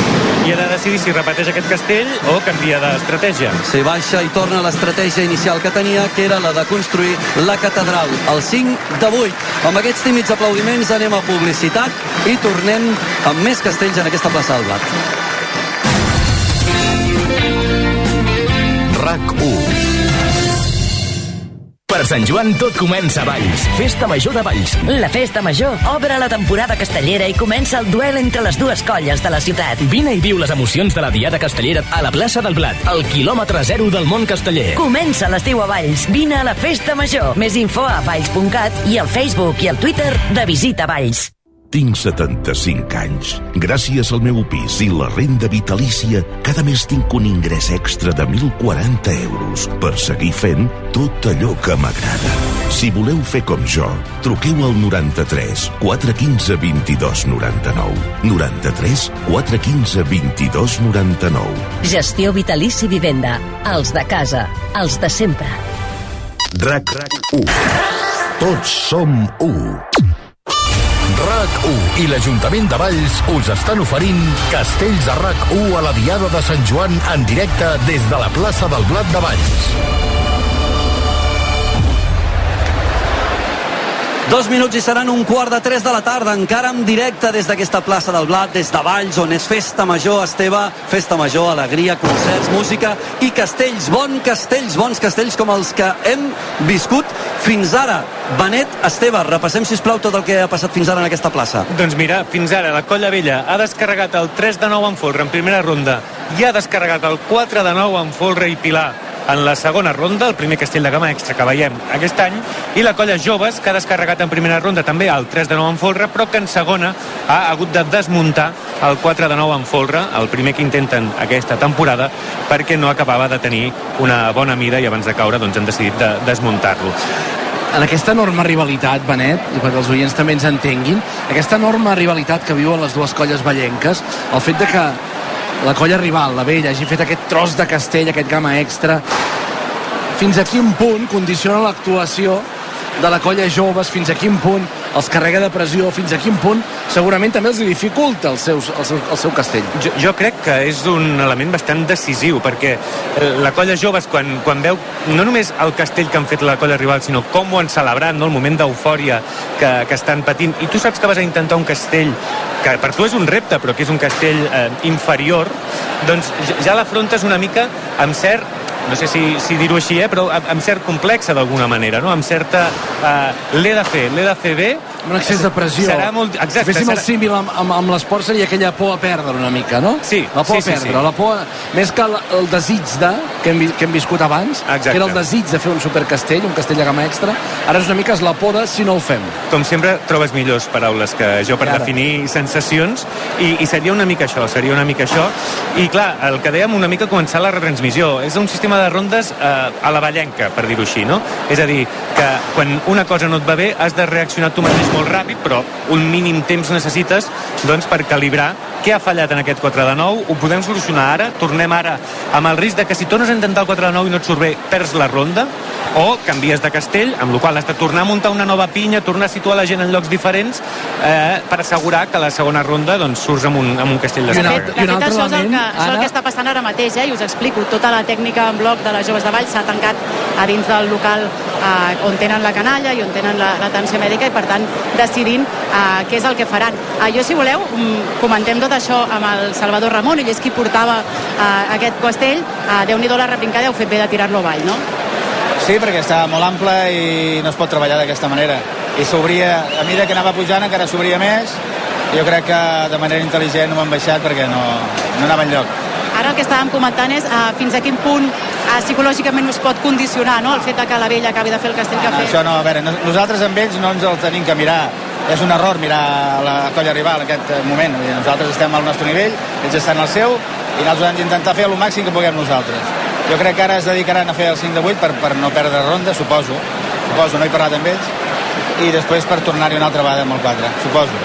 i ha de decidir si repeteix aquest castell o canvia d'estratègia. si baixa i torna a l'estratègia inicial que tenia, que era la de construir la catedral, el 5 de 8. Amb aquests tímids aplaudiments anem a publicitat i tornem amb més castells en aquesta plaça del Blat. RAC 1 Per Sant Joan tot comença a Valls. Festa Major de Valls. La festa major obre la temporada castellera i comença el duel entre les dues colles de la ciutat. Vine i viu les emocions de la Diada Castellera a la plaça del Blat, al quilòmetre zero del món casteller. Comença l'estiu a Valls. Vine a la festa major. Més info a valls.cat i al Facebook i al Twitter de Visita Valls. Tinc 75 anys. Gràcies al meu pis i la renda vitalícia, cada mes tinc un ingrés extra de 1.040 euros per seguir fent tot allò que m'agrada. Si voleu fer com jo, truqueu al 93 415 22 99. 93 415 22 99. Gestió Vitalici Vivenda. Els de casa. Els de sempre. RAC 1. Tots som 1. RAC1 i l'Ajuntament de Valls us estan oferint Castells de RAC1 a la Diada de Sant Joan en directe des de la plaça del Blat de Valls. Dos minuts i seran un quart de tres de la tarda, encara en directe des d'aquesta plaça del Blat, des de Valls, on és Festa Major, Esteve, Festa Major, alegria, concerts, música i castells, bon castells, bons castells com els que hem viscut fins ara. Benet, Esteve, repassem, si plau tot el que ha passat fins ara en aquesta plaça. Doncs mira, fins ara la Colla Vella ha descarregat el 3 de 9 en folre en primera ronda i ha descarregat el 4 de 9 en folre i Pilar en la segona ronda, el primer castell de gamma extra que veiem aquest any, i la colla Joves, que ha descarregat en primera ronda també el 3 de 9 en folre, però que en segona ha hagut de desmuntar el 4 de 9 en folre, el primer que intenten aquesta temporada, perquè no acabava de tenir una bona mida i abans de caure doncs, han decidit de desmuntar-lo. En aquesta enorme rivalitat, Benet, i perquè els oients també ens entenguin, aquesta enorme rivalitat que viuen les dues colles ballenques, el fet de que la colla rival, la vella, hagi fet aquest tros de castell, aquest gamma extra, fins a quin punt condiciona l'actuació de la colla joves, fins a quin punt els carrega de pressió, fins a quin punt segurament també els dificulta el, seus, el, seu, el seu castell. Jo, jo crec que és un element bastant decisiu, perquè eh, la colla joves, quan, quan veu no només el castell que han fet la colla rival, sinó com ho han celebrat, no? el moment d'eufòria que, que estan patint, i tu saps que vas a intentar un castell que per tu és un repte, però que és un castell eh, inferior, doncs ja l'afrontes una mica amb cert no sé si, si dir-ho així, eh, però amb, cert complexa d'alguna manera, no? amb certa... Uh, l'he de fer, l'he de fer bé, un excés de pressió. Serà molt... Exacte. Si féssim serà... el símil amb, amb, amb l'esport seria aquella por a perdre una mica, no? Sí. La por sí, a perdre, sí, sí. la por... Més que el, el desig de, que hem, que hem viscut abans, Exacte. que era el desig de fer un supercastell, un castell de gamma extra, ara és una mica és la por de si no ho fem. Com sempre, trobes millors paraules que jo per Ara. definir sensacions i, i seria una mica això, seria una mica això. I clar, el que dèiem, una mica començar la retransmissió. És un sistema de rondes eh, a la ballenca, per dir-ho així, no? És a dir, que quan una cosa no et va bé has de reaccionar tu mateix molt ràpid, però un mínim temps necessites doncs, per calibrar què ha fallat en aquest 4 de 9, ho podem solucionar ara, tornem ara amb el risc de que si tornes a intentar el 4 de 9 i no et surt bé, perds la ronda, o canvies de castell, amb la qual has de tornar a muntar una nova pinya, tornar a situar la gent en llocs diferents, eh, per assegurar que la segona ronda doncs, surts amb un, amb un castell de I un saga. altre- De fet, això és, el que, això és el que està passant ara mateix, eh? i us explico. Tota la tècnica en bloc de les joves de Valls s'ha tancat a dins del local eh, on tenen la canalla i on tenen la- l'atenció mèdica i, per tant, decidint eh, què és el que faran. Eh, jo, si voleu, mm, comentem tot això amb el Salvador Ramon, ell és qui portava eh, aquest castell. Eh, Déu-n'hi-do la repincada, heu fet bé de tirar-lo avall, no? Sí, perquè està molt ample i no es pot treballar d'aquesta manera. I s'obria, a mesura que anava pujant encara s'obria més. Jo crec que de manera intel·ligent ho han baixat perquè no, no anava enlloc. Ara el que estàvem comentant és uh, fins a quin punt uh, psicològicament us pot condicionar no? el fet que la vella acabi de fer el castell que ha No, fet. això no, a veure, no- nosaltres amb ells no ens el tenim que mirar. És un error mirar la colla rival en aquest eh, moment. Nosaltres estem al nostre nivell, ells estan al seu, i nosaltres hem d'intentar fer el màxim que puguem nosaltres. Jo crec que ara es dedicaran a fer el 5 de 8 per, per no perdre ronda, suposo. Suposo, no he parlat amb ells. I després per tornar-hi una altra vegada amb el 4, suposo.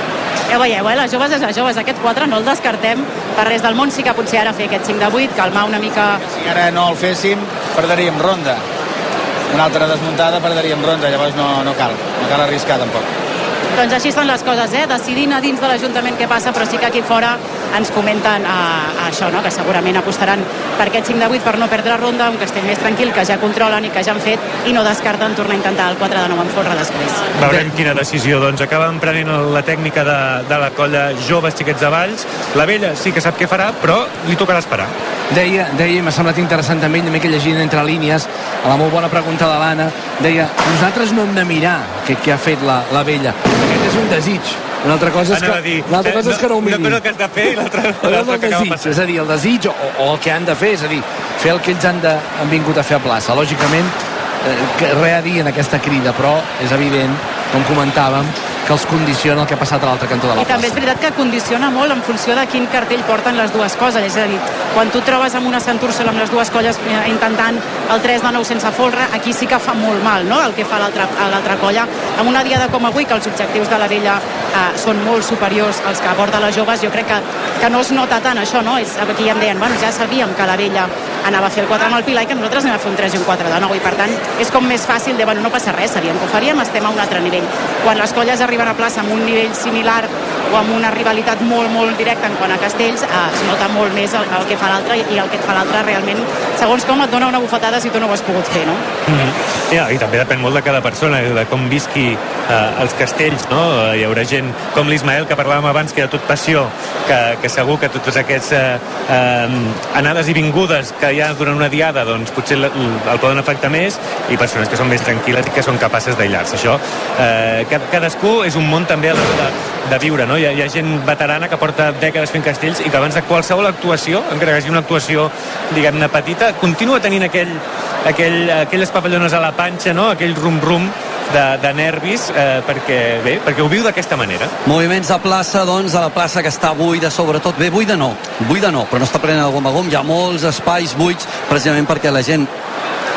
Ja veieu, eh? les joves és les joves. Aquest 4 no el descartem per res del món. Sí que potser ara fer aquest 5 de 8, calmar una mica... Si ara no el féssim, perdríem ronda. Una altra desmuntada perdríem ronda, llavors no, no cal, no cal arriscar tampoc. Doncs així estan les coses, eh? decidint a dins de l'Ajuntament què passa, però sí que aquí fora ens comenten eh, això, no? que segurament apostaran per aquest 5 de 8 per no perdre ronda, un castell més tranquil, que ja controlen i que ja han fet, i no descarten tornar a intentar el 4 de 9 en folre després. Veurem quina decisió, doncs. Acaben prenent la tècnica de, de la colla joves xiquets de Valls. La vella sí que sap què farà, però li tocarà esperar. Deia, deia, m'ha semblat interessant també, una mica llegint entre línies, a la molt bona pregunta de l'Anna, deia, nosaltres no hem de mirar què, què ha fet la, la vella. És un desig. Una altra cosa és que, dir, una altra eh, cosa és que no ho una cosa que has de fer i l'altra el que desig, és a dir, el desig o, o el que han de fer, és a dir, fer el que ells han, de, han vingut a fer a plaça. Lògicament, eh, que res a dir en aquesta crida, però és evident, com comentàvem, que els condiciona el que ha passat a l'altre cantó de la I també és plaça. veritat que condiciona molt en funció de quin cartell porten les dues coses. És a dir, quan tu trobes amb una Santúrsel amb les dues colles eh, intentant el 3 de 9 sense folre, aquí sí que fa molt mal no? el que fa l'altra colla. Amb una diada com avui, que els objectius de la vella eh, són molt superiors als que aborda les joves, jo crec que, que no es nota tant això, no? És, aquí ja em deien, bueno, ja sabíem que la vella anava a fer el 4 amb el Pilar i que nosaltres anem a fer un 3 i un 4 de 9 i per tant és com més fàcil de, bueno, no passa res, sabíem que ho faríem, estem a un altre nivell. Quan les colles arriben a plaça amb un nivell similar o amb una rivalitat molt, molt directa en quant a castells, eh, es nota molt més el, el que fa l'altre i el que et fa l'altre realment, segons com et dona una bufetada si tu no ho has pogut fer, no? Mm -hmm. ja, I també depèn molt de cada persona, de com visqui eh, els castells, no? Hi haurà gent com l'Ismael, que parlàvem abans, que hi ha tot passió, que, que segur que tots aquests eh, eh, anades i vingudes que ha durant una diada, doncs potser el poden afectar més, i persones que són més tranquil·les i que són capaces d'aïllar-se. Això, eh, cadascú és un món també a l'hora de, de viure, no? Hi ha, hi ha gent veterana que porta dècades fent castells i que abans de qualsevol actuació, encara que hagi una actuació, diguem-ne, petita, continua tenint aquell, aquell, aquelles papallones a la panxa, no? aquell rum-rum de, de nervis eh, perquè, bé, perquè ho viu d'aquesta manera. Moviments a plaça, doncs, a la plaça que està buida, sobretot. Bé, buida no, buida no, però no està plena de gom a gom. Hi ha molts espais buits, precisament perquè la gent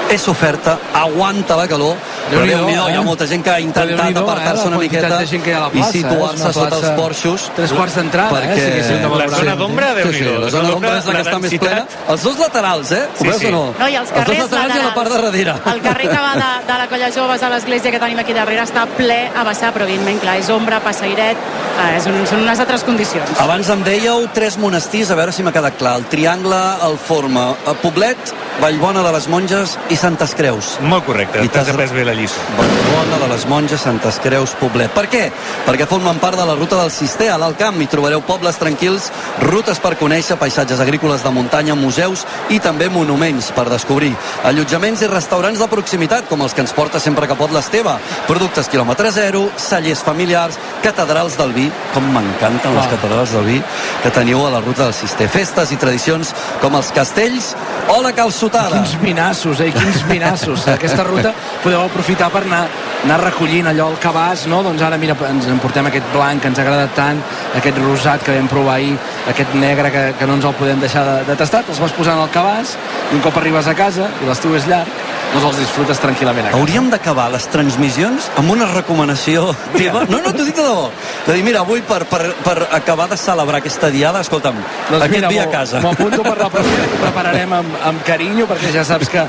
és oferta, aguanta la calor, però déu nhi eh? hi ha molta gent que ha intentat apartar-se eh, una miqueta de gent que hi ha a la i plaça, eh? situar-se una sota els plaça- porxos. Tres quarts d'entrada, eh? perquè... Sí sí, La zona d'ombra, Sí, sí, Déu-n'hi-do. la zona d'ombra és la que està més plena. Els dos laterals, eh? Ho Sí, veus sí. o no? No, i els els dos carrers laterals i la part de darrere. El carrer que va de, de la Colla Joves a l'església que tenim aquí darrere està ple a vessar, però evidentment, clar, és ombra, passairet, eh, és un, són unes altres condicions. Abans em dèieu tres monestirs, a veure si m'ha quedat clar. El Triangle el forma a Poblet, Vallbona de les Monges i Santes Creus. Molt correcte, I t'has après bé la lliçó. Vallbona de les Monges, Santes Creus, Poblet. Per què? Perquè formen part de la ruta del Cister, a l'Alt Camp. Hi trobareu pobles tranquils, rutes per conèixer, paisatges agrícoles de muntanya, museus i també monuments per descobrir. Allotjaments i restaurants de proximitat, com els que ens porta sempre que pot l'Esteve. Productes quilòmetre zero, cellers familiars, catedrals del vi, com m'encanten les catedrals del vi que teniu a la ruta del Cister. Festes i tradicions com els castells o la calçotada. Quins vinassos, eh? Quins vinassos. Aquesta ruta podeu aprofitar per anar, anar recollint allò al cabàs, no? Doncs ara, mira, ens emportem aquest blanc que ens ha agradat tant, aquest rosat que vam provar ahir, aquest negre que, que no ens el podem deixar de, de tastar, te'ls vas posant al cabàs i un cop arribes a casa i l'estiu és llarg, doncs els disfrutes tranquil·lament a casa. Hauríem d'acabar les transmissions amb una recomanació teva. No, no, t'ho dic de debò. De dir, mira, avui per, per, per acabar de celebrar aquesta diada, escolta'm, Doncs aquest mira, dia a casa. M'ho apunto per la pròxima, prepararem amb, amb carinyo, perquè ja saps que,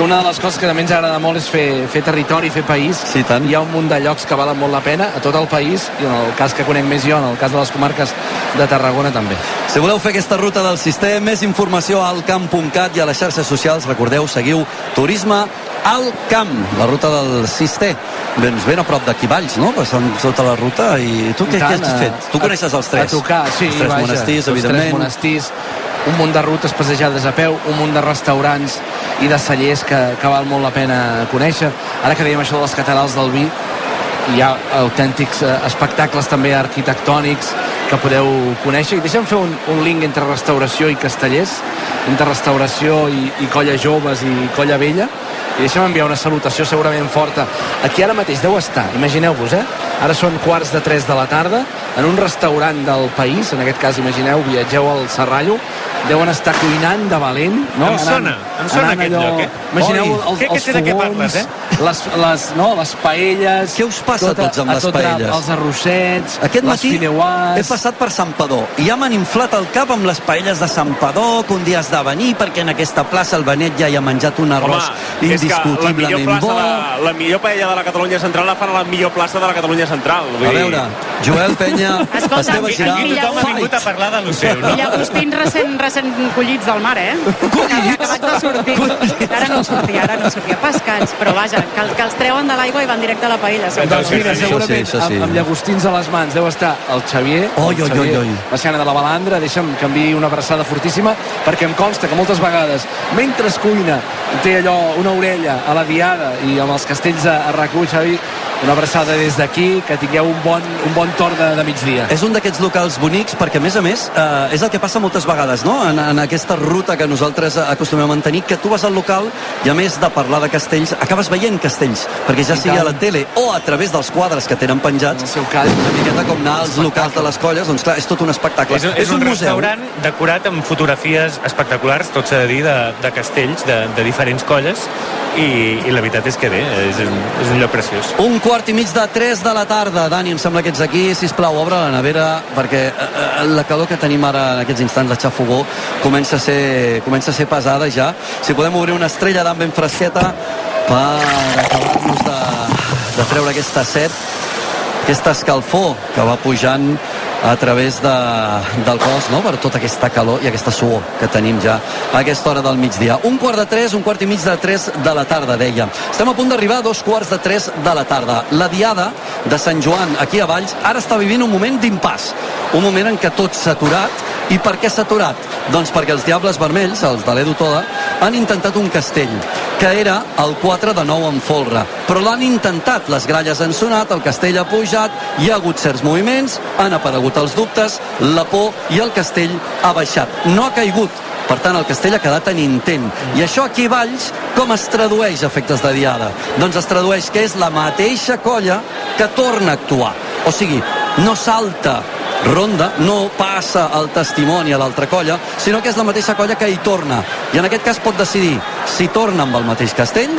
que una de les coses que també ens agrada molt és fer, fer territori, fer país. Sí, tant. Hi ha un munt de llocs que valen molt la pena a tot el país, i en el cas que conec més jo, en el cas de les comarques de Tarragona també. Si voleu fer aquesta ruta del sistema, més informació al camp.cat i a les xarxes socials, recordeu, seguiu Turisme al Camp, la ruta del Cister. Doncs ben a prop d'aquí Valls, no? Passant tota la ruta. I tu què, I tant, què has a- fet? Tu coneixes els tres? A tocar, sí, Els tres vaja, monestirs, els evidentment. tres monestirs, un munt de rutes passejades a peu, un munt de restaurants i de cellers que, que val molt la pena conèixer. Ara que dèiem això de les catedrals del vi, hi ha autèntics eh, espectacles també arquitectònics que podeu conèixer i deixa'm fer un, un link entre restauració i castellers entre restauració i, i colla joves i colla vella i deixa'm enviar una salutació segurament forta aquí ara mateix deu estar, imagineu-vos eh? ara són quarts de 3 de la tarda en un restaurant del país en aquest cas imagineu, viatgeu al Serrallo deuen estar cuinant de valent no? Em sona, em sona aquest lloc, eh? imagineu Oi, els, què- els fogons parles, eh? les, les, no, les paelles Què us passa a tots amb a les tot drap, paelles? els arrossets Aquest les matí fideuàs he passat per Santpedor i ja m'han inflat el cap amb les paelles de Santpedor que un dia has de venir perquè en aquesta plaça el Benet ja hi ha menjat un arròs Home, la indiscutiblement bo. de, la millor paella de la Catalunya Central la fan a la millor plaça de la Catalunya Central. Vull A veure, Joel Penya, Escolta, Esteve Girà, aquí tothom ha vingut a parlar de l'Oceu, no? Llagostins recent, recent collits del mar, eh? Collits? Que acabats de sortir. Ara no sortia, ara no sortia. Pescats, però vaja, que, que els treuen de l'aigua i van directe a la paella. doncs mira, sí, segurament això sí. amb, amb llagostins a les mans deu estar el Xavier, Oi, el oi, Xavier oi, oi. la Xana de la Balandra, deixa'm que enviï una abraçada fortíssima, perquè em consta que moltes vegades, mentre es cuina, té allò, una orella a la diada i amb els castells a, a RAC1, Xavi, una abraçada des d'aquí, que tingueu un bon, un bon torn de, de migdia. És un d'aquests locals bonics perquè, a més a més, eh, és el que passa moltes vegades, no? En, en aquesta ruta que nosaltres acostumem a mantenir, que tu vas al local i a més de parlar de castells, acabes veient castells, perquè ja I sigui a la tele o a través dels quadres que tenen penjats, En el seu cas, una miqueta com anar als locals de les colles, doncs clar, és tot un espectacle. És, un- és un, restaurant decorat amb fotografies espectaculars, tot s'ha de dir, de, de castells, de, de diferents colles, i, i la veritat és que bé, és un, és un lloc preciós. Un quart i mig de 3 de la tarda. Dani, em sembla que ets aquí. Si plau, obre la nevera, perquè eh, eh, la calor que tenim ara en aquests instants de xafogó comença a ser, comença a ser pesada ja. Si podem obrir una estrella d'am ben fresqueta per acabar-nos de, de treure aquesta set, aquesta escalfor que va pujant a través de, del cos, no?, per tota aquesta calor i aquesta suor que tenim ja a aquesta hora del migdia. Un quart de tres, un quart i mig de tres de la tarda, deia. Estem a punt d'arribar a dos quarts de tres de la tarda. La diada de Sant Joan, aquí a Valls, ara està vivint un moment d'impàs. Un moment en què tot s'ha aturat. I per què s'ha aturat? Doncs perquè els Diables Vermells, els de l'Edu Toda, han intentat un castell, que era el 4 de 9 en folre. Però l'han intentat, les gralles han sonat, el castell ha pujat, hi ha hagut certs moviments, han aparegut els dubtes, la por i el castell ha baixat. No ha caigut, per tant, el castell ha quedat en intent. I això aquí a Valls, com es tradueix a efectes de diada? Doncs es tradueix que és la mateixa colla que torna a actuar. O sigui, no salta ronda, no passa el testimoni a l'altra colla, sinó que és la mateixa colla que hi torna. I en aquest cas pot decidir si torna amb el mateix castell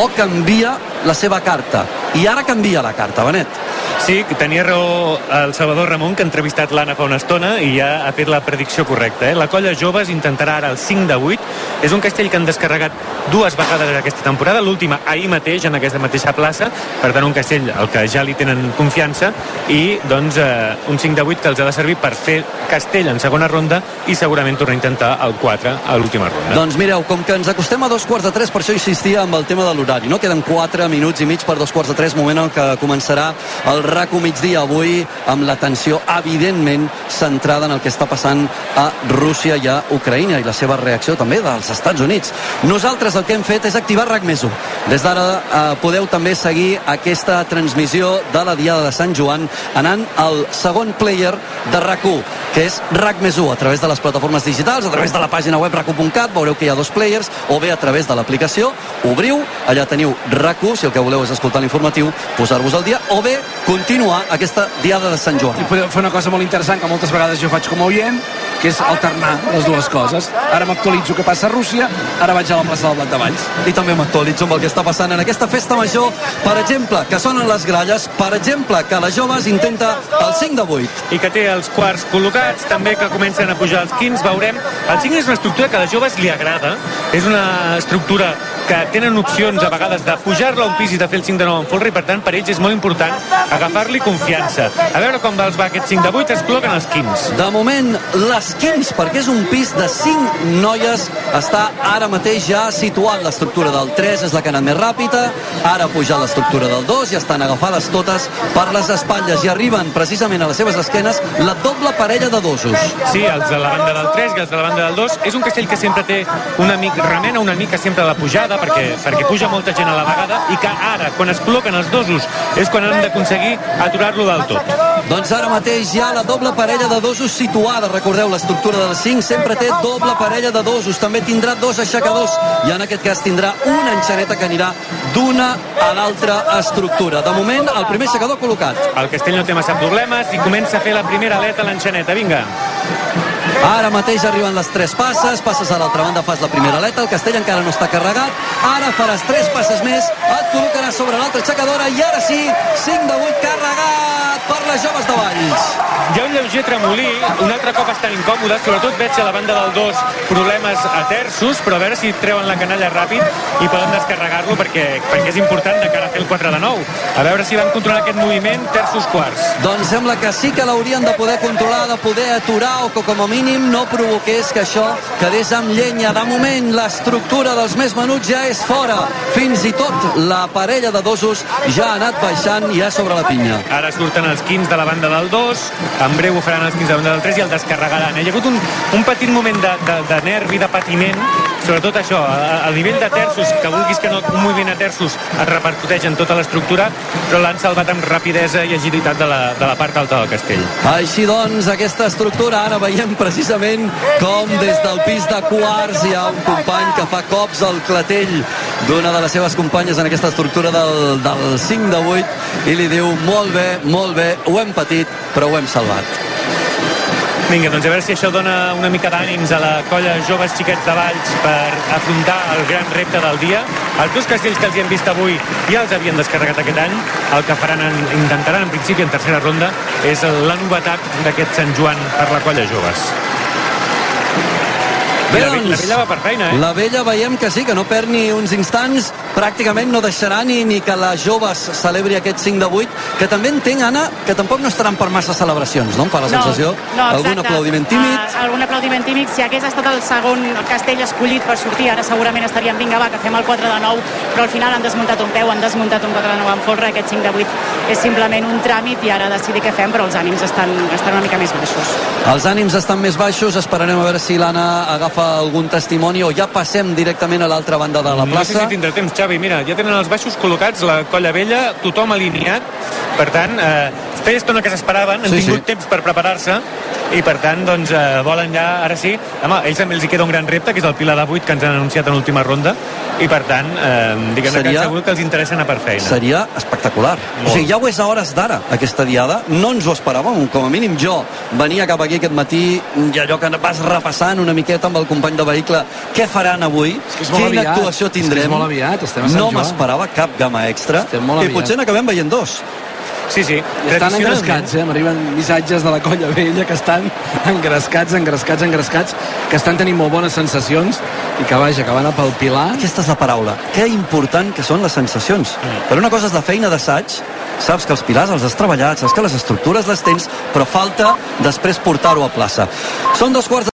o canvia la seva carta. I ara canvia la carta, Benet. Sí, tenia raó el Salvador Ramon, que ha entrevistat l'Anna fa una estona i ja ha fet la predicció correcta. Eh? La colla joves intentarà ara el 5 de 8. És un castell que han descarregat dues vegades aquesta temporada, l'última ahir mateix en aquesta mateixa plaça, per tant un castell al que ja li tenen confiança i doncs eh, un 5 de 8 que els ha de servir per fer castell en segona ronda i segurament tornar a intentar el 4 a l'última ronda. Doncs mireu, com que ens acostem a dos quarts de tres, per això insistia amb el tema de l'horari, no? Queden 4 minuts i mig per dos quarts de tres, moment en què començarà el RACO migdia avui amb l'atenció evidentment centrada en el que està passant a Rússia i a Ucraïna i la seva reacció també dels Estats Units. Nosaltres el que hem fet és activar RAC més 1. Des d'ara eh, podeu també seguir aquesta transmissió de la Diada de Sant Joan anant al segon player de rac que és RAC més 1 a través de les plataformes digitals, a través de la pàgina web rac1.cat, veureu que hi ha dos players, o bé a través de l'aplicació, obriu, allà teniu rac si el que voleu és escoltar l'informatiu, posar-vos al dia, o bé continuar aquesta Diada de Sant Joan. I podeu fer una cosa molt interessant que moltes vegades jo faig com a oient, que és alternar les dues coses. Ara m'actualitzo què passa a Rússia, ara vaig a la plaça del Blat de Valls. I també m'actualitzo amb el que està passant en aquesta festa major, per exemple, que sonen les gralles, per exemple, que la joves intenta el 5 de 8. I que té els quarts col·locats, també que comencen a pujar els quins, veurem. El 5 és una estructura que a les joves li agrada, és una estructura que tenen opcions a vegades de pujar-la a un pis i de fer el 5 de 9 en folre i per tant per ells és molt important agafar-li confiança. A veure com els va aquest 5 de 8, es col·loquen els quins. De moment, les quins, perquè és un pis de 5 noies, està ara mateix ja situat. L'estructura del 3 és la que ha anat més ràpida, ara ha pujat l'estructura del 2 i estan agafades totes per les espatlles i arriben precisament a les seves esquenes la doble parella de dosos. Sí, els de la banda del 3 i els de la banda del 2. És un castell que sempre té una mica, remena una mica sempre a la pujada perquè, perquè puja molta gent a la vegada i que ara, quan es col·loquen els dosos, és quan han d'aconseguir aturar-lo del tot. Doncs ara mateix ha la doble parella de dosos situada. Recordeu, l'estructura del 5 sempre té doble parella de dosos. També tindrà dos aixecadors i en aquest cas tindrà una enxaneta que anirà d'una a l'altra estructura. De moment, el primer aixecador col·locat. El castell no té massa problemes i comença a fer la primera aleta a l'enxaneta. Vinga. Ara mateix arriben les tres passes, passes a l'altra banda, fas la primera aleta, el castell encara no està carregat, ara faràs tres passes més, et col·locaràs sobre l'altra aixecadora i ara sí, 5 de 8 carregat per les joves de Valls. Hi ha un lleuger tremolí, un altre cop estan incòmodes, sobretot veig a la banda del 2 problemes a terços, però a veure si treuen la canalla ràpid i poden descarregar-lo perquè, perquè és important de cara a fer el 4 de 9. A veure si van controlar aquest moviment terços quarts. Doncs sembla que sí que l'haurien de poder controlar, de poder aturar o que com a mínim no provoqués que això quedés amb llenya. De moment, l'estructura dels més menuts ja és fora. Fins i tot la parella de dosos ja ha anat baixant ja sobre la pinya. Ara surten els quins de la banda del 2, en breu ho faran els quins de la banda del 3 i el descarregaran. Hi ha hagut un, un petit moment de, de, de nervi, de patiment, sobretot això, a, a nivell de terços, que vulguis que no, un moviment a terços et repercuteix en tota l'estructura, però l'han salvat amb rapidesa i agilitat de la, de la part alta del castell. Així doncs, aquesta estructura ara veiem precisament com des del pis de quarts hi ha un company que fa cops al clatell d'una de les seves companyes en aquesta estructura del, del 5 de 8 i li diu molt bé, molt bé, ho hem patit, però ho hem salvat. Vinga, doncs a veure si això dona una mica d'ànims a la colla joves xiquets de Valls per afrontar el gran repte del dia. Els dos castells que els hi hem vist avui ja els havien descarregat aquest any. El que faran en, intentaran en principi en tercera ronda és la novetat d'aquest Sant Joan per la colla joves. I la, la vella va per feina, eh? La vella veiem que sí, que no perd ni uns instants, pràcticament no deixarà ni, ni que la joves celebri aquest 5 de 8, que també entenc, Anna, que tampoc no estaran per massa celebracions, no? Em fa la sensació. no, Algun exacte. aplaudiment tímid. Uh, algun aplaudiment tímid. Si hagués estat el segon castell escollit per sortir, ara segurament estaríem, vinga, va, que fem el 4 de 9, però al final han desmuntat un peu, han desmuntat un 4 de 9 en folre, aquest 5 de 8 és simplement un tràmit i ara decidir què fem, però els ànims estan, estan una mica més baixos. Els ànims estan més baixos, esperarem a veure si l'Anna agafa algun testimoni o ja passem directament a l'altra banda de la No sé plaça. si tindrà temps, Xavi. Mira, ja tenen els baixos col·locats, la colla vella, tothom alineat. Per tant, eh, feia estona que s'esperaven, han Sí, tingut sí. temps per preparar-se i per tant, doncs, eh, volen ja, ara sí, home, ells també els hi queda un gran repte, que és el Pilar de 8 que ens han anunciat en l'última ronda i per tant, eh, diguem-ne que Seria- segur que els interessa anar per feina. Seria espectacular. Molt. O sigui, ja ho és a hores d'ara, aquesta diada. No ens ho esperàvem, com a mínim jo. Venia cap aquí aquest matí i allò que vas repassant una miqueta amb el company de vehicle. Què faran avui? és molt Quina aviat. actuació És que és tindrem? molt aviat, estem a Sant no m'esperava cap gamma extra. Estem molt I aviat. potser n'acabem veient dos. Sí, sí. Estan engrescats, eh? M'arriben missatges de la colla vella que estan engrescats, engrescats, engrescats, que estan tenint molt bones sensacions i que, vaja, que van a pel Pilar. Aquesta és la paraula. Que important que són les sensacions. Mm. Per una cosa és la feina d'assaig, saps que els pilars els has treballat, saps que les estructures les tens, però falta després portar-ho a plaça. Són dos quarts de